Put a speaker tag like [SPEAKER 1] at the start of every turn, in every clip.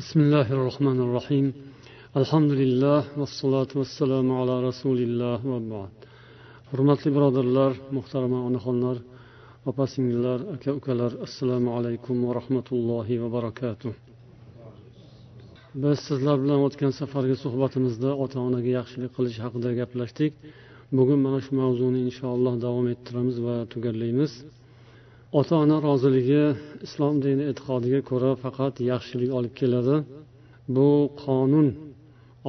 [SPEAKER 1] بسم الله الرحمن الرحيم الحمد لله والصلاة والسلام على رسول الله وبعد hurmatli birodarlar muhtarama onaxonlar opa singillar aka ukalar assalomu alaykum va rahmatullohi va barakatuh biz sizlar bilan o'tgan safargi suhbatimizda ota onaga yaxshilik qilish haqida gaplashdik bugun mana shu mavzuni inshaalloh davom ettiramiz va tugallaymiz Ota ona roziligi islom dini e'tiqodiga ko'ra faqat yaxshilik olib keladi. Bu qonun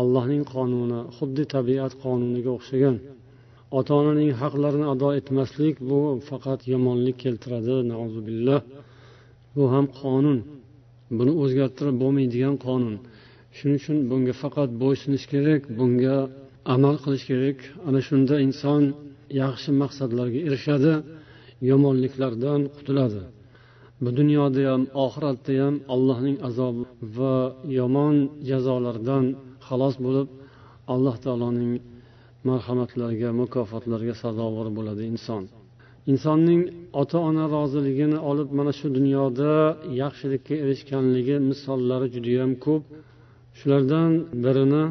[SPEAKER 1] allohning qonuni xuddi tabiat qonuniga o'xshagan. Ota onaning haqlarini ado etmaslik bu faqat yomonlik keltiradi billah bu ham qonun. Buni o'zgartirib bo'lmaydigan qonun. Shuning uchun bunga faqat bo'ysunish kerak bunga amal qilish kerak. Ana shunda inson yaxshi maqsadlarga erishadi. Yomonliklardan qutuladi. Bu dunyoda ham oxiratda ham allohning azobi va yomon jazolaridan xalos bo'lib alloh taoloning marhamatlariga mukofotlariga sazovor bo'ladi inson. Insonning ota ona roziligini olib mana shu dunyoda yaxshilikka erishganligi misollari judayam ko'p. Shulardan birini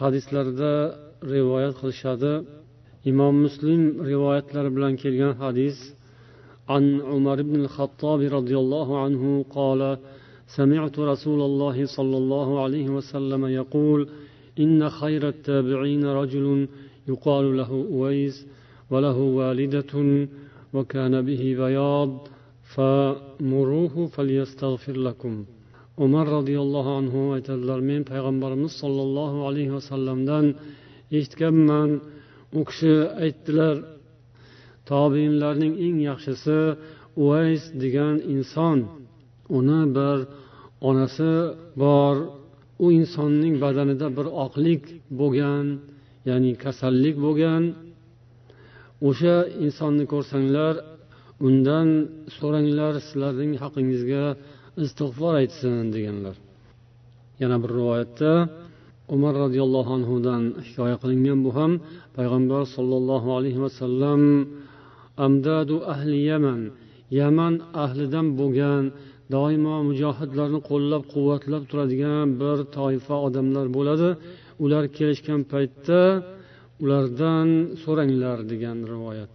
[SPEAKER 1] hadislarda rivoyat qilishadi. Imom muslim rivoyatlari bilan kelgan hadis عن عمر بن الخطاب رضي الله عنه قال سمعت رسول الله صلى الله عليه وسلم يقول إن خير التابعين رجل يقال له أويس وله والدة وكان به بياض فمروه فليستغفر لكم umar roziyallohu anhu aytadilar men payg'ambarimiz sollallohu alayhi vasallamdan eshitganman u kishi aytdilar tobiinlarning eng yaxshisi uvays degan inson. Uni bir onasi bor. U insonning badanida bir oqlik bo'lgan ya'ni kasallik bo'lgan. O'sha insonni ko'rsanglar undan so'ranglar sizlarning haqingizga istig'for aytsin deganlar. Yana bir rivoyatda umar roziyallohu anhudan hikoya qilingan bu ham payg'ambar sollallohu alayhi vasallam amdadu ahli yaman. Yaman ahlidan bo'lgan doimo mujohidlarni qo'llab quvvatlab turadigan bir toifa odamlar bo'ladi. Ular kelishgan paytda ulardan so'ranglar degan rivoyat.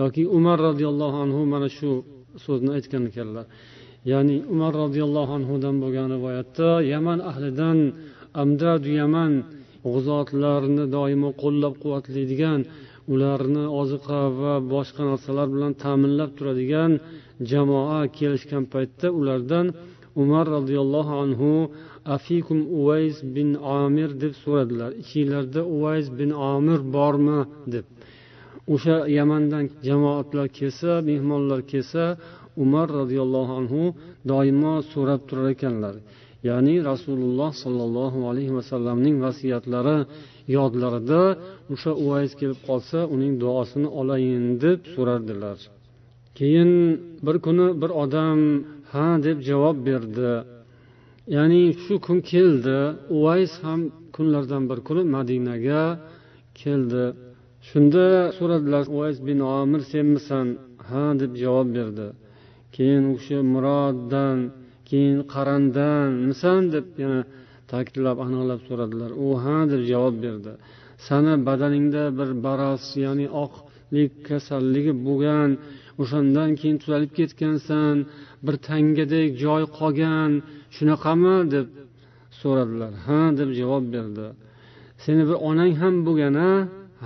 [SPEAKER 1] Yoki umar roziyallohu anhu mana shu so'zni aytgan ekanlar. Ya'ni umar roziyallohu anhudan bo'lgan rivoyatda yaman ahlidan amdadu yaman g'uzotlarni doimo qo'llab quvvatlaydigan ularni oziqa va boshqa narsalar bilan ta'minlab turadigan jamoa kelishgan paytda ulardan umar roziyallohu anhu afikum uvays bin amir deb so'radilar. Ichinglarda uvays bin amir bormi? deb. O'sha yamandan jamoatlar kelsa mehmonlar kelsa umar roziyallohu anhu doimo so'rab turar ekanlar. Ya'ni rasululloh sollallohu alayhi vasallamning vasiyatlari yodlarida o'sha uvays kelib qolsa uning duosini olayin deb so'rardilar. Keyin bir kuni bir odam ha deb javob berdi. Ya'ni shu kun keldi. Uvays ham kunlardan bir kuni madinaga keldi. Shunda so'radilar uvays bin omir senmisan? Ha deb javob berdi. Keyin u kishi muroddan keyin qarandanmisan deb yana ta'kidlab aniqlab so'radilar. U ha deb javob berdi. Sani badaningda bir baros ya'ni oqlik kasalligi bo'lgan o'shandan keyin tuzalib ketgansan bir tangadek joy qolgan shunaqami? deb so'radilar. Ha deb javob berdi. Seni bir onang ham bo'lgan a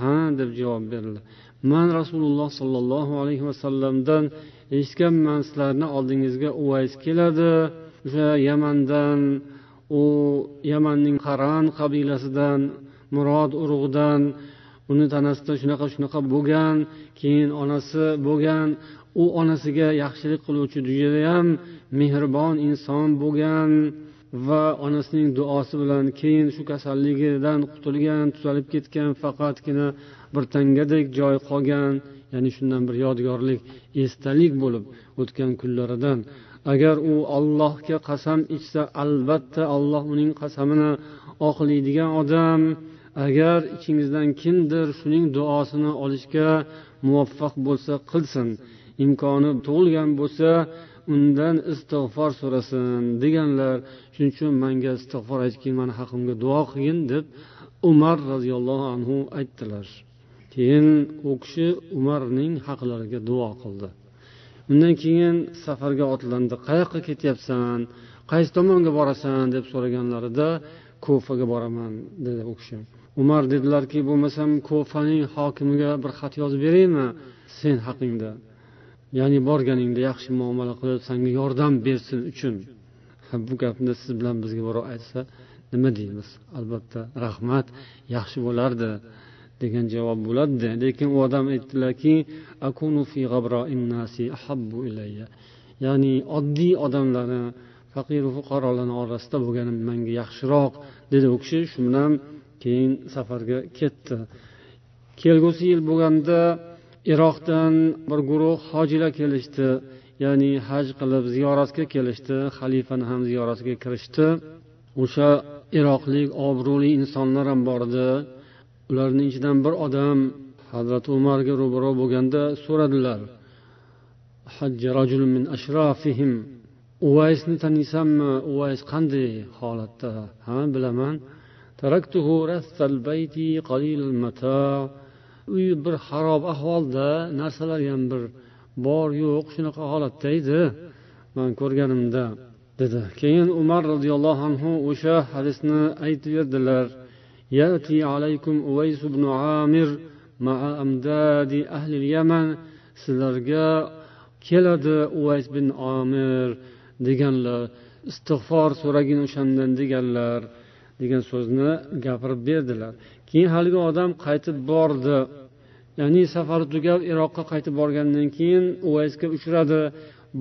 [SPEAKER 1] ha deb javob berdi. Man rasululloh sollallohu alayhi vasallamdan eshitganman sizlarni oldingizga uvays keladi. O'sha yamandan u yamanning qaran qabilasidan murod urug'idan uni tanasida shunaqa shunaqa bo'lgan keyin onasi bo'lgan u onasiga yaxshilik qiluvchi judayam mehribon inson bo'lgan va onasining duosi bilan keyin shu kasalligidan qutulgan tuzalib ketgan faqatgina bir tangadek joy qolgan ya'ni shundan bir yodgorlik esdalik bo'lib o'tgan kunlaridan. Agar u ollohga qasam ichsa albatta alloh uning qasamini oqlaydigan odam. Agar ichingizdan kimdir shuning duosini olishga muvaffaq bo'lsa qilsin. Imkoni tug'ilgan bo'lsa undan istig'for so'rasin deganlar. Shuning uchun manga istig'for aytgin mani haqimga duo qilgin deb umar roziyallohu anhu aytdilar. Keyin u kishi umarning haqlariga duo qildi. Undan keyin safarga otlandi qayoqqa ketyapsan? Qaysi tomonga borasan? deb so'raganlarida ko'faga boraman dedi u kishi. Umar dedilarki bo'lmasam ko'faning hokimiga bir xat yozib beraymi sen haqingda? Ya'ni borganingda yaxshi muomala qilib sanga yordam bersin uchun. Bu gapni siz bilan bizga birov aytsa nima deymiz? Albatta rahmat yaxshi bo'lardi. Degan javob bo'ladida lekin u odam aytdilarki ya'ni oddiy odamlarni faqiru fuqarolarni orasida bo'lganim manga yaxshiroq dedi u kishi. Shu bilan keyin safarga ketdi. Kelgusi yil bo'lganda iroqdan bir guruh hojilar kelishdi. Ya'ni haj qilib ziyoratga kelishdi. Xalifani ham ziyoratiga kirishdi. O'sha iroqlik obro'li insonlar ham bor edi. Ularning ichidan bir odam hazrati umarga ro'baro bo'lganda so'radilar min ashrafihim. Uvaysni taniysanmi? Uvays qanday holatda? Ha bilaman. Uy bir harob ahvolda narsalar ham bir bor yo'q shunaqa holatda edi. Man ko'rganimda dedi. Keyin umar roziyallohu anhu o'sha hadisni aytib berdilar. يأتي عليكم أويس بن عامر مع أمداد أهل اليمن sizlarga keladi uvays bin omir deganlar istig'for so'ragin o'shandan deganlar degan so'zni gapirib berdilar keyin haligi odam qaytib bordi ya'ni safari tugab iroqqa qaytib borgandan keyin uvaysga uchradi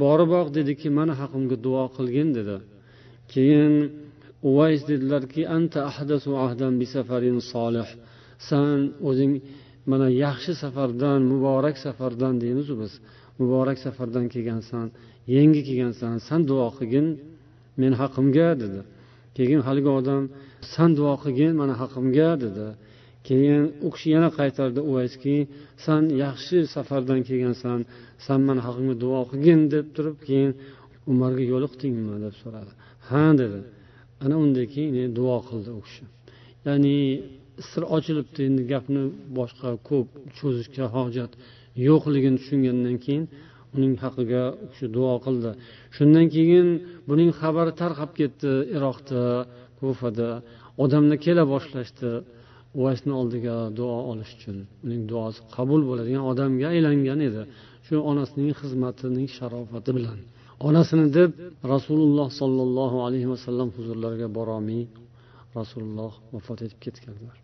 [SPEAKER 1] boriboq dediki mani haqimga duo qilgin dedi keyin uvays dedilarki anta ahdasu ahdan bi safarin solih san o'zing mana yaxshi safardan muborak safardan deymizu biz. Muborak safardan kelgansan yangi kelgansan san duo qilgin men haqimga dedi. Keyin haligi odam san duo qilgin mani haqimga dedi. Keyin u kishi yana qaytardi uvayski san yaxshi safardan kelgansan san mani haqimga duo qilgin deb turib keyin umarga yo'liqdingmi? deb so'radi. Ha dedi. Ana undan keyin duo qildi u kishi. Ya'ni sir ochilibdi endi gapni boshqa ko'p cho'zishga hojat yo'qligini tushungandan keyin uning haqiga u kishi duo qildi. Shundan keyin buning xabari tarqab ketdi iroqda kufada. Odamlar kela boshlashdi uvasni oldiga duo olish uchun. Uning duosi qabul bo'ladigan odamga aylangan edi. Shu onasining xizmatining sharofati bilan. Onasini deb rasululloh sollallohu alayhi vasallam huzurlariga borolmay rasululloh vafot etib ketganlar.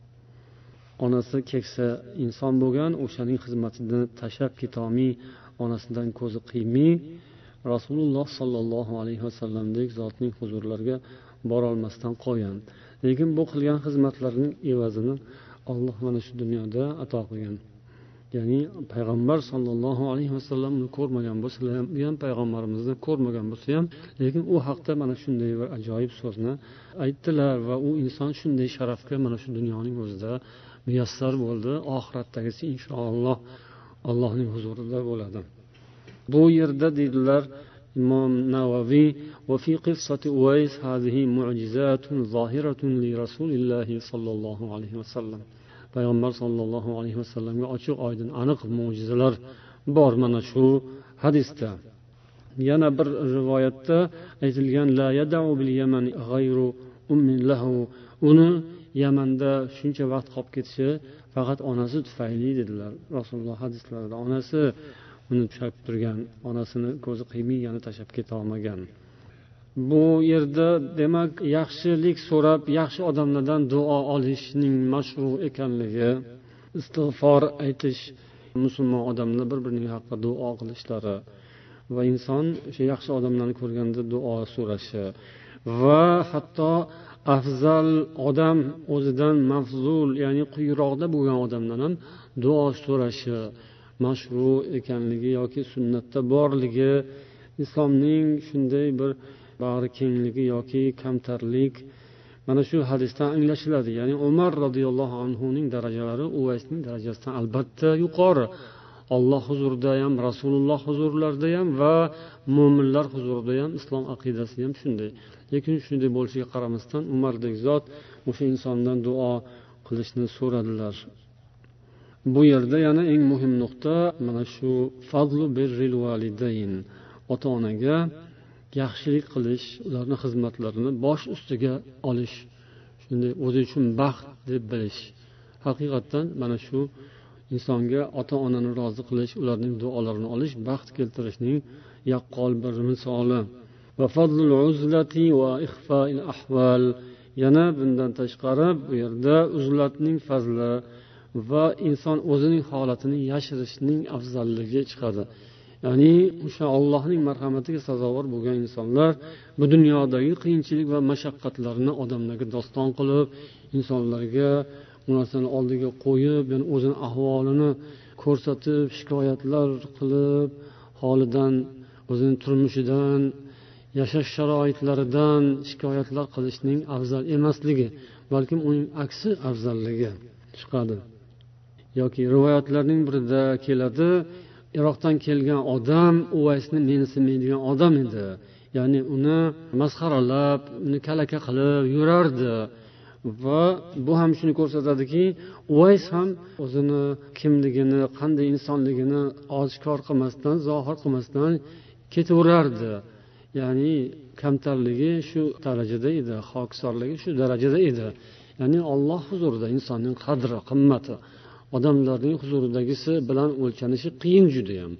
[SPEAKER 1] Onasi keksa inson bo'lgan o'shaning xizmatini tashlab ketolmay onasidan ko'zi qiymay rasululloh sollallohu alayhi vasallamdek zotning huzurlariga borolmasdan qolgan. Lekin bu qilgan xizmatlarining evazini alloh mana shu dunyoda ato qilgan. ya'ni payg'ambar sollallohu alayhi vasallamni ko'rmagan bo'lsa ham u ham payg'ambarimizni ko'rmagan bo'lsa ham lekin u haqda mana shunday bir ajoyib so'zni aytdilar va u inson shunday sharafga mana shu dunyoning o'zida muyassar bo'ldi oxiratdagisi inshaalloh allohning huzurida bo'ladi bu yerda deydilar imom navaviy وفي قصة أويس هذه معجزات ظاهرة لرسول الله صلى الله عليه وسلم payg'ambar sollallohu alayhi vasallamga ochiq oydin aniq mo'jizalar bor mana shu hadisda. Yana bir rivoyatda aytilgan uni yamanda shuncha vaqt qolib ketishi faqat onasi tufayli dedilar. Rasululloh hadislarida onasi uni ushlab turgan onasini ko'zi qiymay yana tashlab ketolmagan bu yerda demak yaxshilik so'rab yaxshi odamlardan duo olishning mashru ekanligi istig'for aytish musulmon odamlar bir birining haqqa duo qilishlari va inson o'sha yaxshi odamlarni ko'rganda duo so'rashi va hatto afzal odam o'zidan mafzul ya'ni quyiroqda bo'lgan odamdan ham duo so'rashi mashru ekanligi yoki sunnatda borligi islomning shunday bir bag'ri kengligi yoki kamtarlik mana shu hadisdan anglashiladi. Ya'ni umar roziyallohu anhuning darajalari uvaysning darajasidan albatta yuqori. Olloh huzurida ham rasululloh huzurlarida ham va mo'minlar huzurida ham islom aqidasi ham shunday. Lekin shunday bo'lishiga qaramasdan umardek zot o'sha insondan duo qilishni so'radilar. Bu yerda yana eng muhim nuqta mana shu fazlu birril validayn ota onaga yaxshilik qilish ularni xizmatlarini bosh ustiga olish shunday o'zi uchun baxt deb bilish. Haqiqatdan mana shu insonga ota onani rozi qilish ularning duolarini olish baxt keltirishning yaqqol bir misoli. Yana bundan tashqari bu yerda uzlatning fazli va inson o'zining holatini yashirishning afzalligi chiqadi. Ya'ni o'sha ollohning marhamatiga sazovor bo'lgan insonlar bu dunyodagi qiyinchilik va mashaqqatlarni odamlarga doston qilib insonlarga bu narsani oldiga qo'yib yani o'zini ahvolini ko'rsatib shikoyatlar qilib holidan o'zini turmushidan yashash sharoitlaridan shikoyatlar qilishning afzal emasligi balkim uning aksi afzalligi chiqadi. Yoki rivoyatlarning birida keladi iroqdan kelgan odam uvaysni mensimaydigan odam edi. Ya'ni uni masxaralab uni kalaka qilib yurardi. Va bu ham shuni ko'rsatadiki uvays ham o'zini kimligini qanday insonligini oshkor qilmasdan zohir qilmasdan ketaverardi ya'ni kamtarligi shu darajada edi hokisorligi shu darajada edi. Ya'ni olloh huzurida insonning qadri qimmati odamlarning huzuridagisi bilan o'lchanishi qiyin judayam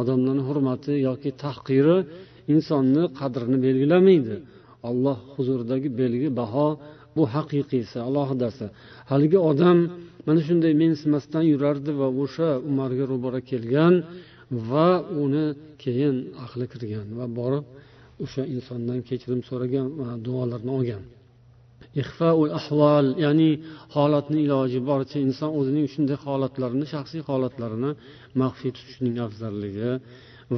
[SPEAKER 1] odamlarni hurmati yoki tahqiri insonni qadrini belgilamaydi. Alloh huzuridagi belgi baho bu haqiqiysi alohidasi. Haligi odam mana shunday mensimasdan yurardi va o'sha umarga ro'bara kelgan va uni keyin aqli kirgan va borib o'sha insondan kechirim so'ragan va duolarni olgan. Ixfaul ahvol ya'ni holatni iloji boricha inson o'zining shunday holatlarini shaxsiy holatlarini maxfiy tutishning afzalligi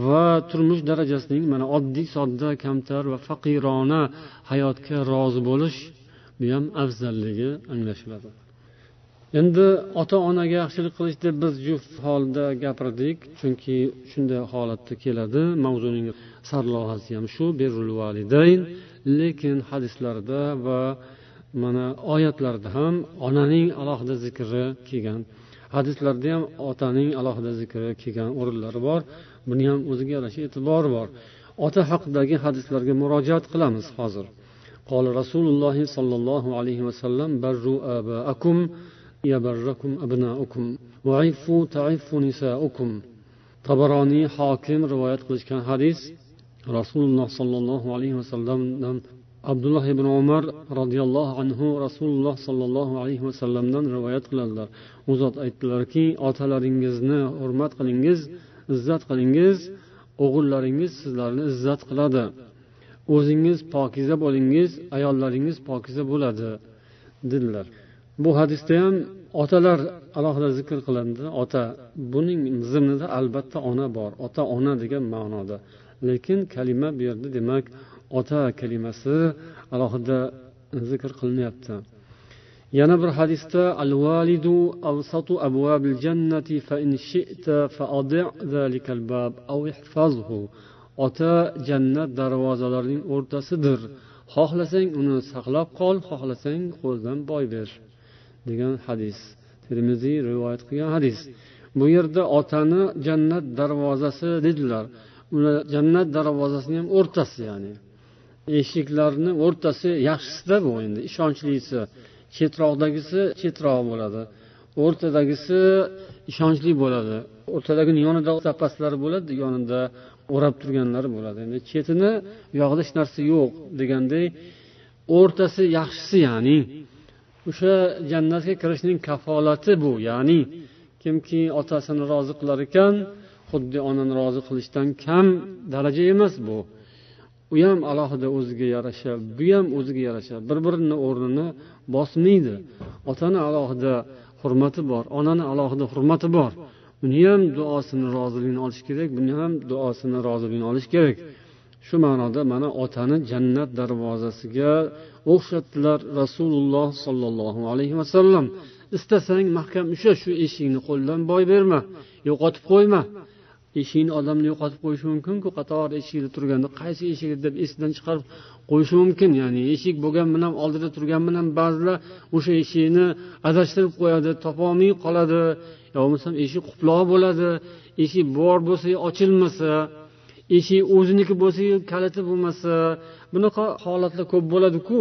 [SPEAKER 1] va turmush darajasining mana oddiy sodda kamtar va faqirona hayotga rozi bo'lish bu ham afzalligi anglashiladi. Endi ota onaga yaxshilik qilish deb biz juft holda gapirdik chunki shunday holatda keladi. Mavzuning sarlavhasi ham shu berul validayn. Lekin hadislarda va mana oyatlarda ham onaning alohida zikri kelgan hadislarda ham otaning alohida zikri kelgan o'rinlari bor buni ham o'ziga yarasha e'tibori bor ota haqidagi hadislarga murojaat qilamiz hozir قال رسول الله صلى الله عليه وسلم بروا آباءكم يبركم أبناؤكم وعفوا تعفوا نساؤكم tabaroniy hokim rivoyat qilishgan hadis rasululloh sollallohu alayhi vasallamdan abdulloh ibn umar roziyallohu anhu rasululloh sollallohu alayhi vasallamdan rivoyat qiladilar. U zot aytdilarki otalaringizni hurmat qilingiz izzat qilingiz o'g'illaringiz sizlarni izzat qiladi. O'zingiz pokiza bo'lingiz ayollaringiz pokiza bo'ladi dedilar. Bu hadisda ham otalar alohida zikr qilindi. Ota buning zimnida albatta ona bor ota ona degan ma'noda. Lekin kalima bu yerda demak ota kalimasi alohida zikr qilinyapti. Yana bir hadisda al validu avsatu abvabil jannati fa in shi'ta fa adi' zalikal bab aw ihfazhu. Ota jannat darvozalarining o'rtasidir. Xohlasang uni saqlab qol xohlasang qo'ldan boy ber. degan hadis. Termiziy rivoyat qilgan hadis. Bu yerda otani jannat darvozasi dedilar. Uni jannat darvozasini ham o'rtasi ya'ni eshiklarni o'rtasi yaxshisida bu endi. Ishonchlisi chetroqdagisi chetroq bo'ladi. O'rtadagisi ishonchli bo'ladi. O'rtadagini yonida zapaslari bo'ladi yonida o'rab turganlari bo'ladi. Endi chetini u yog'ida hech narsa yo'q deganday o'rtasi yaxshisi ya'ni o'sha jannatga kirishning kafolati bu ya'ni kimki otasini rozi qilar ekan xuddi onani rozi qilishdan kam daraja emas bu. U ham alohida o'ziga yarasha bu ham o'ziga yarasha. Bir birini o'rnini bosmaydi. Otani alohida hurmati bor onani alohida hurmati bor. Uni ham duosini roziligini olish kerak buni ham duosini roziligini olish kerak. Shu ma'noda mana otani jannat darvozasiga o'xshatdilar rasululloh sollallohu alayhi vasallam. Istasang mahkam usha shu eshikni qo'ldan boy berma yo'qotib qo'yma. Eshikni odamni yo'qotib qo'yishi mumkinku qator eshikda turganda qaysi eshik deb esidan chiqarib qo'yishi mumkin. Ya'ni eshik bo'lgan bilan oldida turgan bilan ba'zilar o'sha eshikni adashtirib qo'yadi topolmay qoladi. Yo bo'lmasam eshik quploq bo'ladi. Eshik bor bo'lsa ochilmasa eshik o'ziniki bo'lsa kaliti bo'lmasa bunaqa holatlar ko'p bo'ladiku.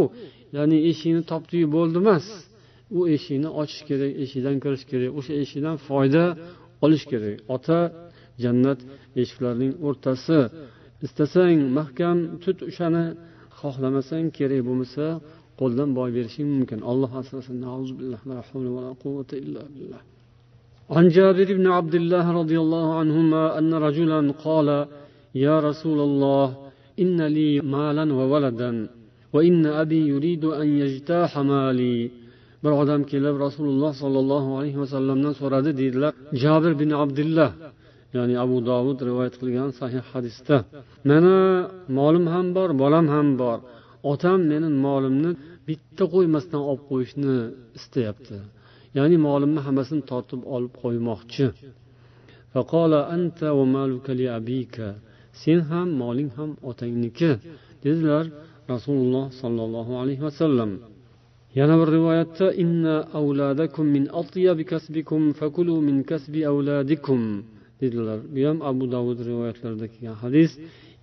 [SPEAKER 1] Ya'ni eshikni topdiyu bo'ldi emas. U eshikni ochish kerak eshikdan kirish kerak o'sha eshikdan foyda olish kerak. Ota jannat eshiklarining o'rtasi istasang mahkam tut o'shani xohlamasang kerak bo'lmasa qo'ldan boy berishing mumkin alloh asrasin عن جابر بن عبد الله رضي الله عنهما أن رجلا قال يا رسول الله إن لي مالا وولدا وإن أبي يريد أن يجتاح مالي bir odam kelib rasululloh sollallohu alayhi vasallamdan so'radi deydilar jabir bin abdullah ya'ni abu dovud rivoyat qilgan sahih hadisda. Mani molim ham bor bolam ham bor. Otam meni molimni bitta qo'ymasdan olib qo'yishni istayapti. Ya'ni molimni hammasini tortib olib qo'ymoqchi. Sen ham moling ham otangniki dedilar rasululloh sollallohu alayhi vasallam yana bir rivoyatda inna avladakum min atyabi kasbikum fakulu min kasbi avladikum. Dedilar. Bu ham abu davud rivoyatlarida kelgan hadis.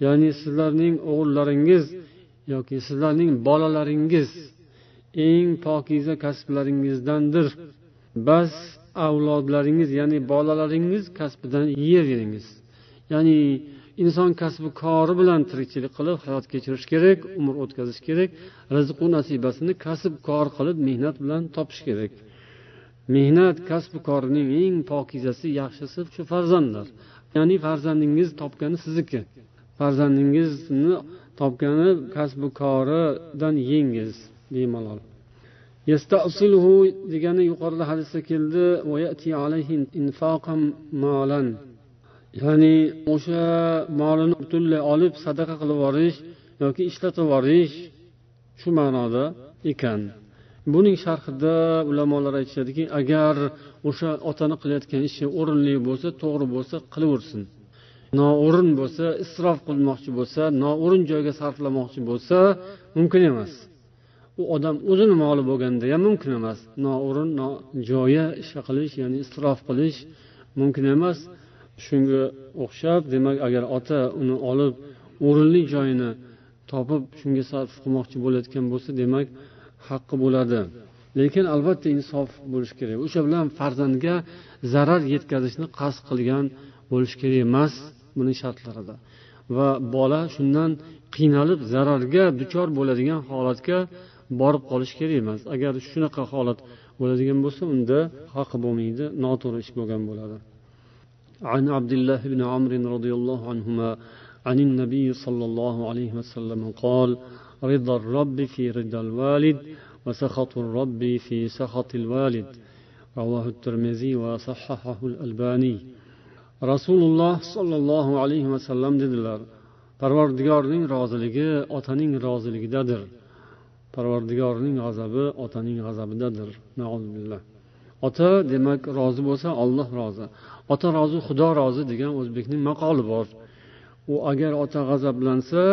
[SPEAKER 1] Ya'ni sizlarning o'g'illaringiz yoki sizlarning bolalaringiz eng pokiza kasblaringizdandir. Bas avlodlaringiz ya'ni bolalaringiz kasbidan yeyaveringiz ya'ni inson kasbi kori bilan tirikchilik qilib hayot kechirish kerak umr o'tkazish kerak rizqu nasibasini kasb kor qilib mehnat bilan topish kerak. Mehnat kasbi korning eng pokizasi yaxshisi shu farzandlar. Ya'ni farzandingiz topgani sizniki. Farzandingizni topgani kasbi koridan yengiz bemalol. Degani yuqorida hadisda keldi ya'ni o'sha molini butunlay olib sadaqa qilib yuborish yoki ishlatib yuborish shu ma'noda ekan. Buning sharhida ulamolar aytishadiki agar o'sha otani qilayotgan ishi o'rinli bo'lsa to'g'ri bo'lsa qilaversin. Noo'rin bo'lsa isrof qilmoqchi bo'lsa noo'rin joyga sarflamoqchi bo'lsa mumkin emas. U odam o'zini moli bo'lganda ham mumkin emas. Noo'rin nojoya ish qilish ya'ni isrof qilish mumkin emas. Shunga o'xshab demak agar ota uni olib o'rinli joyini topib shunga sarf qilmoqchi bo'layotgan bo'lsa demak haqqi bo'ladi lekin albatta insof bo'lishi kerak o'sha bilan farzandga zarar yetkazishni qasd qilgan bo'lishi kerak emas buning shartlarida va bola shundan qiynalib zararga duchor bo'ladigan holatga borib qolishi kerak emas agar shunaqa holat bo'ladigan bo'lsa unda haqqi bo'lmaydi noto'g'ri ish bo'lgan bo'ladi عن عبد الله بن عمرو رضي الله عنهما عن النبي صلى الله عليه وسلم قال رضا الرب في رضا الوالد وسخط الرب في سخط الوالد رواه الترمذي وصححه الألباني رسول الله صلى الله عليه وسلم dedilar parvardigorning roziligi otaning roziligidadir parvardigorning g'azabi otaning g'azabidadir ota demak rozi bo'lsa olloh rozi ota rozi xudo rozi degan o'zbekning maqoli bor u agar ota g'azablansa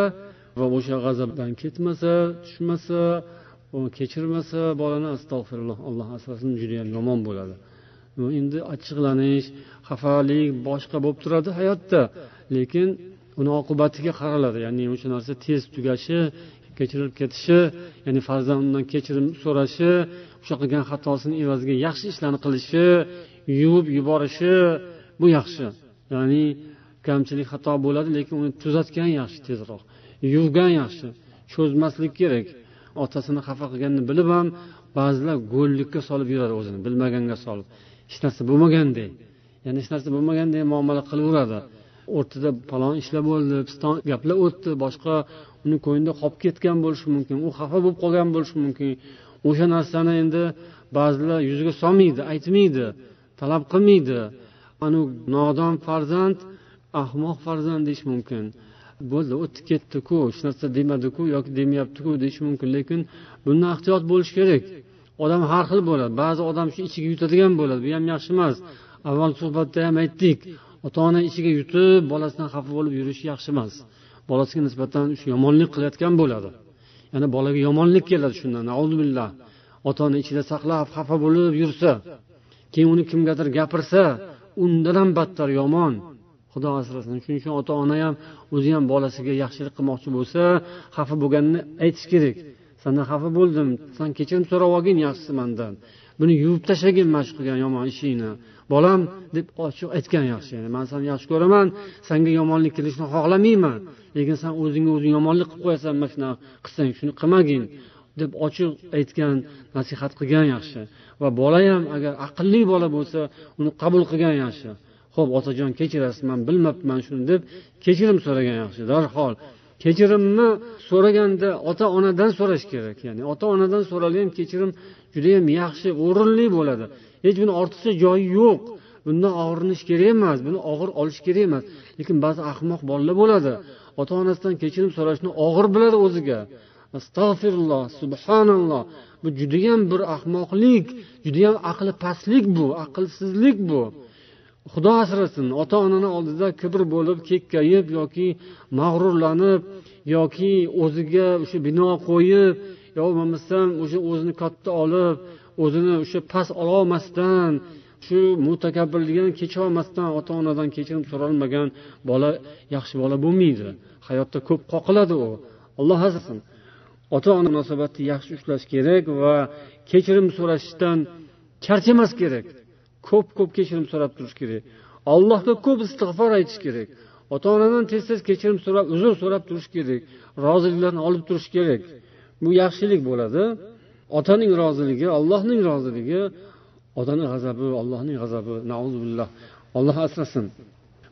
[SPEAKER 1] va o'sha g'azabdan ketmasa tushmasa kechirmasa bolani astag'firulloh alloh asrasin judayam yomon bo'ladi. Endi achchiqlanish xafalik boshqa bo'lib turadi hayotda. Lekin uni oqibatiga qaraladi. Ya'ni o'sha narsa tez tugashi kechirilib ketishi ya'ni farzandidan kechirim so'rashi o'sha qilgan xatosini evaziga yaxshi ishlarni qilishi yuvib yuborishi bu yaxshi. Ya'ni kamchilik xato bo'ladi lekin uni tuzatgan yaxshi tezroq. Yuvgan yaxshi cho'zmaslik kerak. Otasini xafa qilganini bilib ham ba'zilar go'llikka solib yuradi o'zini bilmaganga solib. Hech narsa bo'lmaganday ya'ni hech narsa bo'lmaganday muomala qilaveradi o'rtada falon ishlar bo'ldi piston gaplar o'tdi boshqa uni ko'nglida qolib ketgan bo'lishi mumkin u xafa bo'lib qolgan bo'lishi mumkin. O'sha narsani endi ba'zilar yuziga solmaydi aytmaydi talab qilmaydi. Anavi nodon farzand ahmoq farzand deyish mumkin. Bo'ldi o'tib ketdiku hech narsa demadiku yoki demayaptiku deyish mumkin. Lekin bundan ehtiyot bo'lish kerak. Odam har xil bo'ladi. Ba'zi odam shu ichiga yutadigan bo'ladi. Bu ham yaxshi emas. Avval suhbatda ham aytdik ota ona ichiga yutib bolasidan xafa bo'lib yurish yaxshi emas. Bolasiga nisbatan shu yomonlik qilayotgan bo'ladi. Ya'ni bolaga yomonlik keladi shundan. Billah. Ota ona ichida saqlab xafa bo'lib yursa keyin uni kimgadir gapirsa undan ham battar yomon. Xudo asrasin. Shuning uchun ota ona ham o'zi ham bolasiga yaxshilik qilmoqchi bo'lsa xafa bo'lganini aytish kerak. Sandan xafa bo'ldim. San kechirim so'rab olgin yaxshisi mandan. Buni yuvib tashlagin mana shu qilgan yomon ishingni. Bolam deb ochiq aytgan yaxshi. Yani man seni yaxshi ko'raman. Sanga yomonlik kelishini xohlamayman. Lekin san o'zingga o'zing yomonlik qilib qo'yasan mana shunaqa qilsang shuni qilmagin deb ochiq aytgan nasihat qilgan yaxshi. Va bola ham agar aqlli bola bo'lsa uni qabul qilgan yaxshi. Ho'p otajon kechirasiz man bilmabman shuni deb kechirim so'ragan yaxshi darhol. Kechirimni so'raganda ota onadan so'rash kerak ya'ni ota onadan so'ralgan kechirim judayam yaxshi o'rinli bo'ladi. Hech buni ortiqcha joyi yo'q. Bundan og'rinish kerak emas buni og'ir olish kerak emas. Lekin ba'zi ahmoq bolalar bo'ladi. Ota onasidan kechirim so'rashni og'ir biladi o'ziga. Astag'firulloh subhanalloh. Bu judayam bir ahmoqlik judayam aqli pastlik bu aqlsizlik bu. Xudo asrasin ota onani oldida kibr bo'lib kekkayib yoki mag'rurlanib yoki o'ziga o'sha bino qo'yib yo bo'lmasam o'sha o'zini katta olib o'zini o'sha past ololmasdan shu mutakabbirligini kecholmasdan ota onadan kechirim so'ralmagan bola yaxshi bola bo'lmaydi. Hayotda ko'p qoqiladi u. Alloh asrasin. Ota ona munosabatni yaxshi ushlash kerak va kechirim so'rashdan charchamas kerak. Ko'p ko'p kechirim so'rab turish kerak. Allohga ko'p istig'for aytish kerak. Ota onadan tez tez kechirim so'rab uzr so'rab turish kerak. Roziliklarini olib turish kerak. Bu yaxshilik bo'ladi. Otaning roziligi allohning roziligi. Otani g'azabi allohning g'azabi. Billah. Olloh asrasin.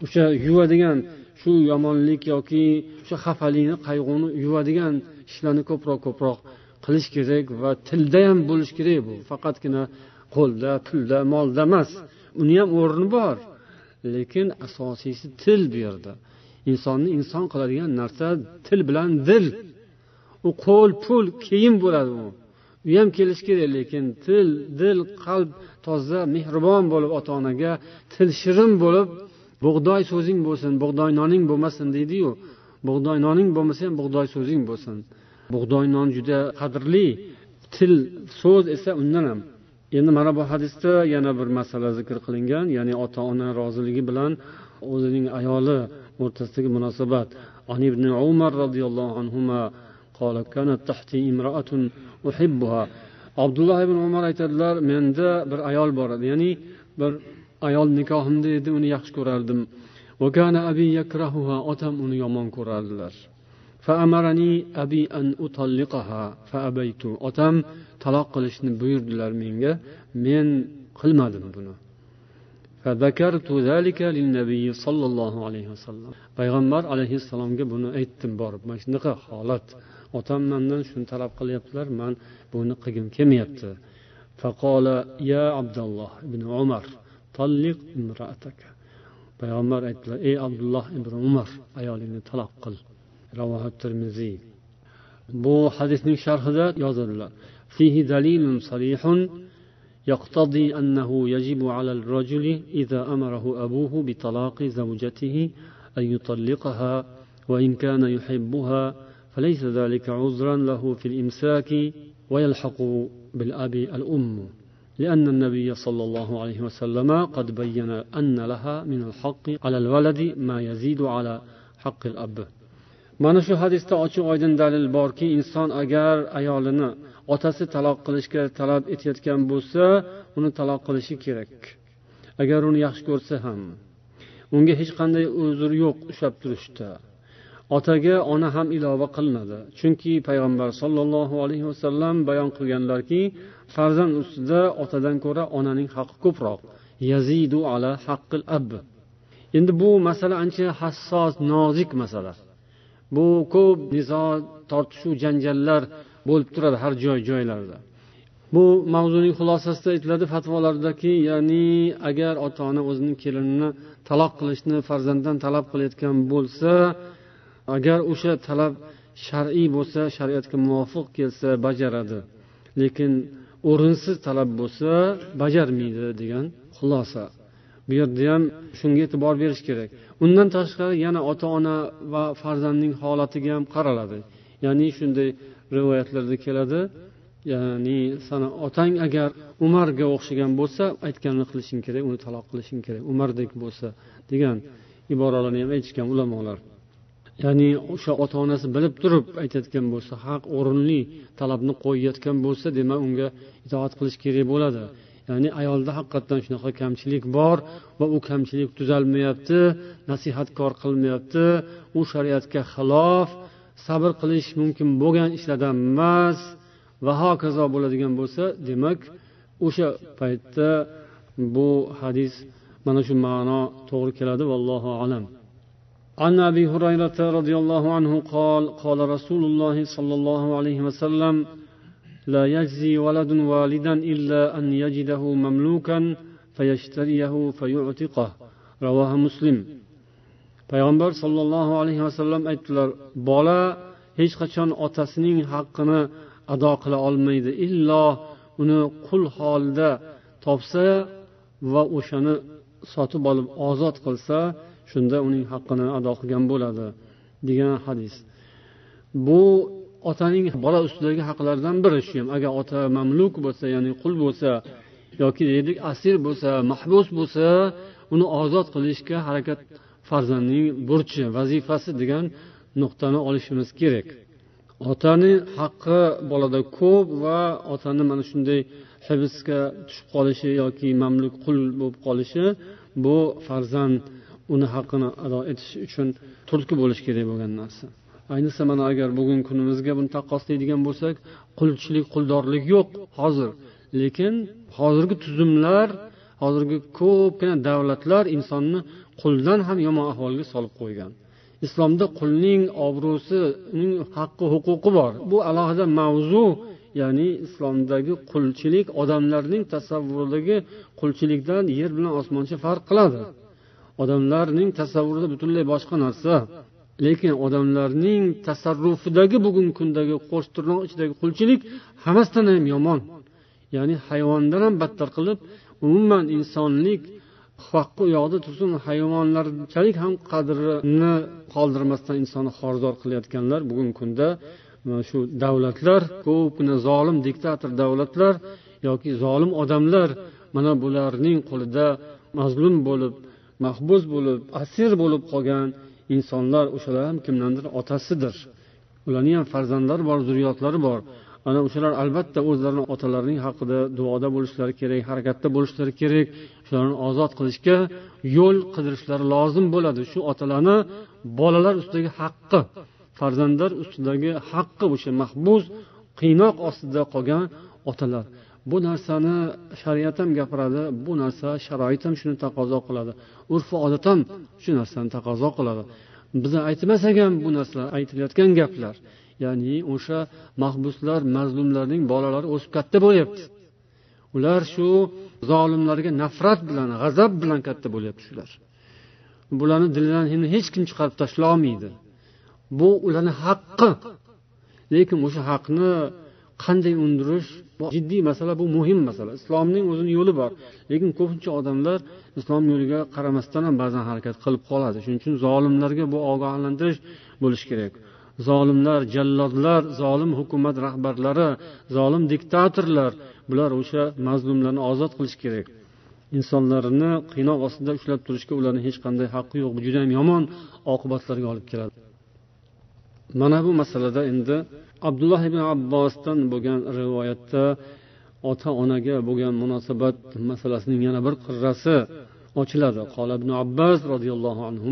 [SPEAKER 1] O'sha yuvadigan shu yomonlik yoki o'sha xafalikni qayg'uni yuvadigan ishlarni ko'proq ko'proq qilish kerak va tilda ham bo'lishi kerak bu. Faqatgina qo'lda pulda molda emas. Uni ham o'rni bor. Lekin asosiysi til bu yerda. Insonni inson qiladigan narsa til bilan dil. U qo'l pul keyin bo'ladi u. U ham kelishi kerak lekin til dil qalb toza mehribon bo'lib ota onaga til shirin bo'lib bug'doy so'zing bo'lsin bug'doy noning bo'lmasin deydiyu. Bug'doy noning bo'lmasa ham bug'doy so'zing bo'lsin. Bug'doy non juda qadrli. Til so'z esa undan ham endi mana bu hadisda yana bir masala zikr qilingan ya'ni ota ona roziligi bilan o'zining ayoli o'rtasidagi munosabat عن ابن عمر رضي الله عنهما قال كانت تحتي امرأة أحبها abdulloh ibn umar aytadilar menda bir ayol bor edi ya'ni bir ayol nikohimda edi uni yaxshi ko'rardim otam uni yomon ko'rardilar Otam taloq qilishni buyurdilar menga. Men qilmadim buni. payg'ambar alayhissalomga buni aytdim borib. Mana shunaqa holat. Otam mandan shuni talab qilyaptilar man buni qilgim kelmayapti. Faqola ya abdulloh ibn umar talliq imraataka. Payg'ambar aytdilar ey abdulloh ibn umar ayolingni taloq qil. Ravohi termiziy bu hadisning sharhida yozadilar. فيه دليل صريح يقتضي أنه يجب على الرجل إذا أمره أبوه بطلاق زوجته أن يطلقها وإن كان يحبها فليس ذلك عذرا له في الإمساك ويلحق بالأب الأم لأن النبي صلى الله عليه وسلم قد بين أن لها من الحق على الولد ما يزيد على حق الأب. Mana shu hadisda ochiq oydin dalil borki inson agar ayolini otasi taloq qilishga talab etayotgan bo'lsa uni taloq qilishi kerak. Agar uni yaxshi ko'rsa ham. Unga hech qanday uzr yo'q ushlab turishda. Otaga ona ham ilova qilinadi. Chunki payg'ambar sollallohu alayhi vasallam bayon qilganlarki farzand ustida otadan ko'ra onaning haqqi ko'proq. Yazidu ala haqqil ab. Endi bu masala ancha hassos nozik masala. Bu ko'p nizo tortishuv janjallar bo'lib turadi har joy joylarda. Bu mavzuning xulosasida aytiladi fatvolardaki ya'ni agar ota ona o'zining kelinini taloq qilishni farzanddan talab qilayotgan bo'lsa agar o'sha talab shar'iy bo'lsa shariatga muvofiq kelsa bajaradi. Lekin o'rinsiz talab bo'lsa bajarmaydi degan xulosa. Bu yerda ham shunga e'tibor berish kerak. Undan tashqari yana ota ona va farzandning holatiga ham qaraladi. Ya'ni shunday rivoyatlarda keladi. Ya'ni sani otang agar umarga o'xshagan bo'lsa aytganini qilishing kerak uni taloq qilishing kerak. Umardek bo'lsa degan iboralarni ham aytishgan ulamolar. Ya'ni o'sha ota onasi bilib turib aytayotgan bo'lsa haq o'rinli talabni qo'yayotgan bo'lsa demak unga itoat qilish kerak bo'ladi. ya'ni ayolda haqiqatdan shunaqa kamchilik bor va u kamchilik tuzalmayapti nasihatkor qilmayapti u shariatga xilof sabr qilish mumkin bo'lgan ishlardan emas va hokazo bo'ladigan bo'lsa demak o'sha paytda bu hadis mana shu ma'no to'g'ri keladi vallohu alam عن ابي هريره رضي الله عنه قال قال رسول الله صلى الله عليه وسلم لا يجزي ولد والدا الا ان يجده مملوكا فيشتريه فيعتقه رواه مسلم payg'ambar sollallohu alayhi vasallam aytdilar bola hech qachon otasining haqqini ado qila olmaydi illo uni qul holida topsa va o'shani sotib olib ozod qilsa shunda uning haqqini ado qilgan bo'ladi degan hadis bu otaning bola ustidagi haqlaridan biri shu ham agar ota mamluk bo'lsa ya'ni qul bo'lsa yoki deylik asir bo'lsa mahbus bo'lsa uni ozod qilishga harakat farzandning burchi vazifasi degan nuqtani olishimiz kerak. Otani haqqi bolada ko'p va otani mana shunday hibsga tushib qolishi yoki mamluk qul bo'lib qolishi bu farzand uni haqqini ado etish uchun turtki bo'lishi kerak bo'lgan narsa. Ayniqsa mana agar bugungi kunimizga buni taqqoslaydigan bo'lsak qulchilik quldorlik yo'q hozir. Lekin hozirgi tuzumlar hozirgi ko'pgina davlatlar insonni quldan ham yomon ahvolga solib qo'ygan. Islomda qulning obro'sining haqqi huquqi bor. Bu alohida mavzu ya'ni islomdagi qulchilik odamlarning tasavvuridagi qulchilikdan yer bilan osmoncha farq qiladi. Odamlarning tasavvurida butunlay boshqa narsa lekin odamlarning tasarrufidagi bugungi kundagi qo'sh tirnoq ichidagi qulchilik hammasidan ham yomon. Ya'ni hayvondan ham battar qilib umuman insonlik haqqi u yoqda tursin hayvonlarchalik ham qadrini qoldirmasdan insonni xorzor qilayotganlar bugungi kunda e, shu davlatlar ko'pgina zolim diktator davlatlar yoki zolim odamlar mana bularning qo'lida mazlum bo'lib mahbus bo'lib asir bo'lib qolgan insonlar o'shalar ham kimdandir otasidir. Ularni ham farzandlari bor zurriyotlari bor. Ana o'shalar albatta o'zlarini otalarining haqida duoda bo'lishlari kerak harakatda bo'lishlari kerak. Shularni ozod qilishga yo'l qidirishlari lozim bo'ladi. Shu otalarni bolalar ustidagi haqqi farzandlar ustidagi haqqi o'sha mahbus qiynoq ostida qolgan otalar. Bu narsani shariat ham gapiradi bu narsa sharoit ham shuni taqozo qiladi. Urf odat ham shu narsani taqozo qiladi. Biza aytmasak ham bu narsalar aytilayotgan gaplar. Ya'ni o'sha mahbuslar mazlumlarning bolalari o'sib katta bo'lyapti. Ular shu zolimlarga nafrat bilan g'azab bilan katta bo'lyapti shular. Bularni dilidan endi hech kim chiqarib tashlolmaydi. Bu ularni haqqi. Lekin o'sha haqni qanday undirish bu jiddiy masala bu muhim masala. Islomning o'zini yo'li bor. Lekin ko'pincha odamlar islom yo'liga qaramasdan ham ba'zan harakat qilib qoladi. Shuning uchun zolimlarga bu ogohlantirish bo'lishi kerak. Zolimlar jallodlar zolim hukumat rahbarlari zolim diktatorlar bular o'sha mazlumlarni ozod qilish kerak. Insonlarni qiynoq ostida ushlab turishga ularni hech qanday haqqi yo'q. Bu judayam yomon oqibatlarga olib keladi. mana bu masalada endi abdulloh ibn abbosdan bo'lgan rivoyatda ota onaga bo'lgan munosabat masalasining yana bir qirrasi ochiladi qola ibn abbos roziyallohu anhu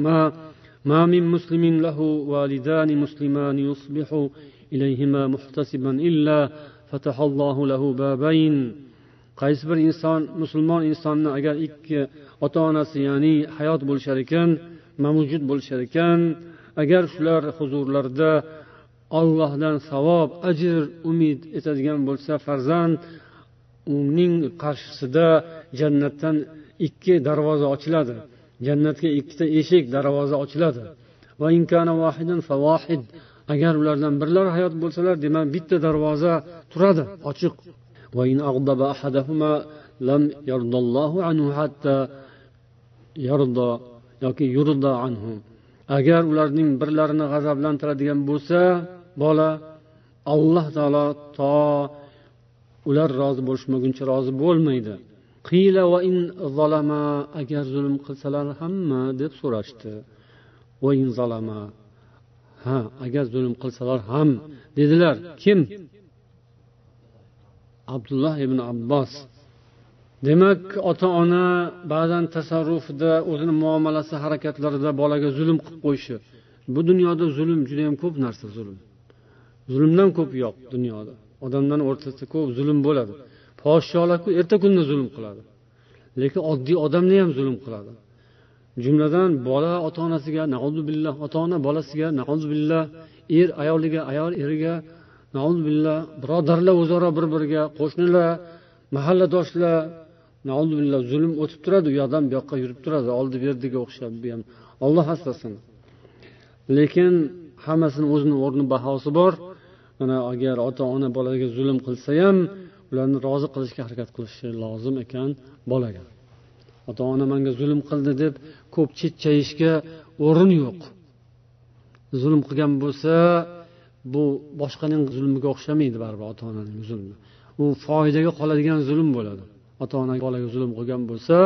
[SPEAKER 1] ما من مسلم له والدان مسلمان يصبح إليهما محتسبا إلا فتح الله له بابين qaysi bir inson musulmon insonni agar ikki ota onasi ya'ni hayot bo'lishar ekan mavjud bo'lishar ekan agar shular huzurlarida ollohdan savob ajr umid etadigan bo'lsa farzand uning qarshisida jannatdan ikki darvoza ochiladi. Jannatga ikkita eshik darvoza ochiladi. Agar ulardan birlari hayot bo'lsalar demak bitta darvoza turadi ochiq. Yoki yurda anhu. Agar ularning birlarini g'azablantiradigan bo'lsa bola alloh taolo to ular rozi bo'lishmaguncha rozi bo'lmaydi. Qiyla va in zalama agar zulm qilsalar hamma deb so'rashdi. Va in zalama ha agar zulm qilsalar ham dedilar. Kim? Abdulloh ibn abbos demak ota ona ba'zan tasarrufida o'zini muomalasi harakatlarida bolaga zulm qilib qo'yishi. Bu dunyoda zulm judayam ko'p narsa zulm. Zulmdan ko'p yo'q dunyoda. Odamlarni o'rtasida ko'p zulm bo'ladi. Podsholarku erta kunda zulm qiladi. Lekin oddiy odamni ham zulm qiladi. Jumladan bola ota onasiga billah ota ona bolasiga billah er ayoliga ayol eriga billah birodarlar o'zaro bir biriga qo'shnilar mahalladoshlar billah zulm o'tib turadi u yoqdan bu yoqqa yurib turadi oldi berdiga o'xshab bu ham. Olloh asrasin. Lekin hammasini o'zini o'rni bahosi bor. Mana agar ota ona bolaga zulm qilsa ham ularni rozi qilishga harakat qilishi lozim ekan bolaga. Ota ona manga zulm qildi deb ko'p chekkayishga o'rin yo'q. Zulm qilgan bo'lsa bu boshqaning zulmiga o'xshamaydi baribir ota onaning zulmi. U foydaga qoladigan zulm bo'ladi. Ota ona bolaga zulm qilgan bo'lsa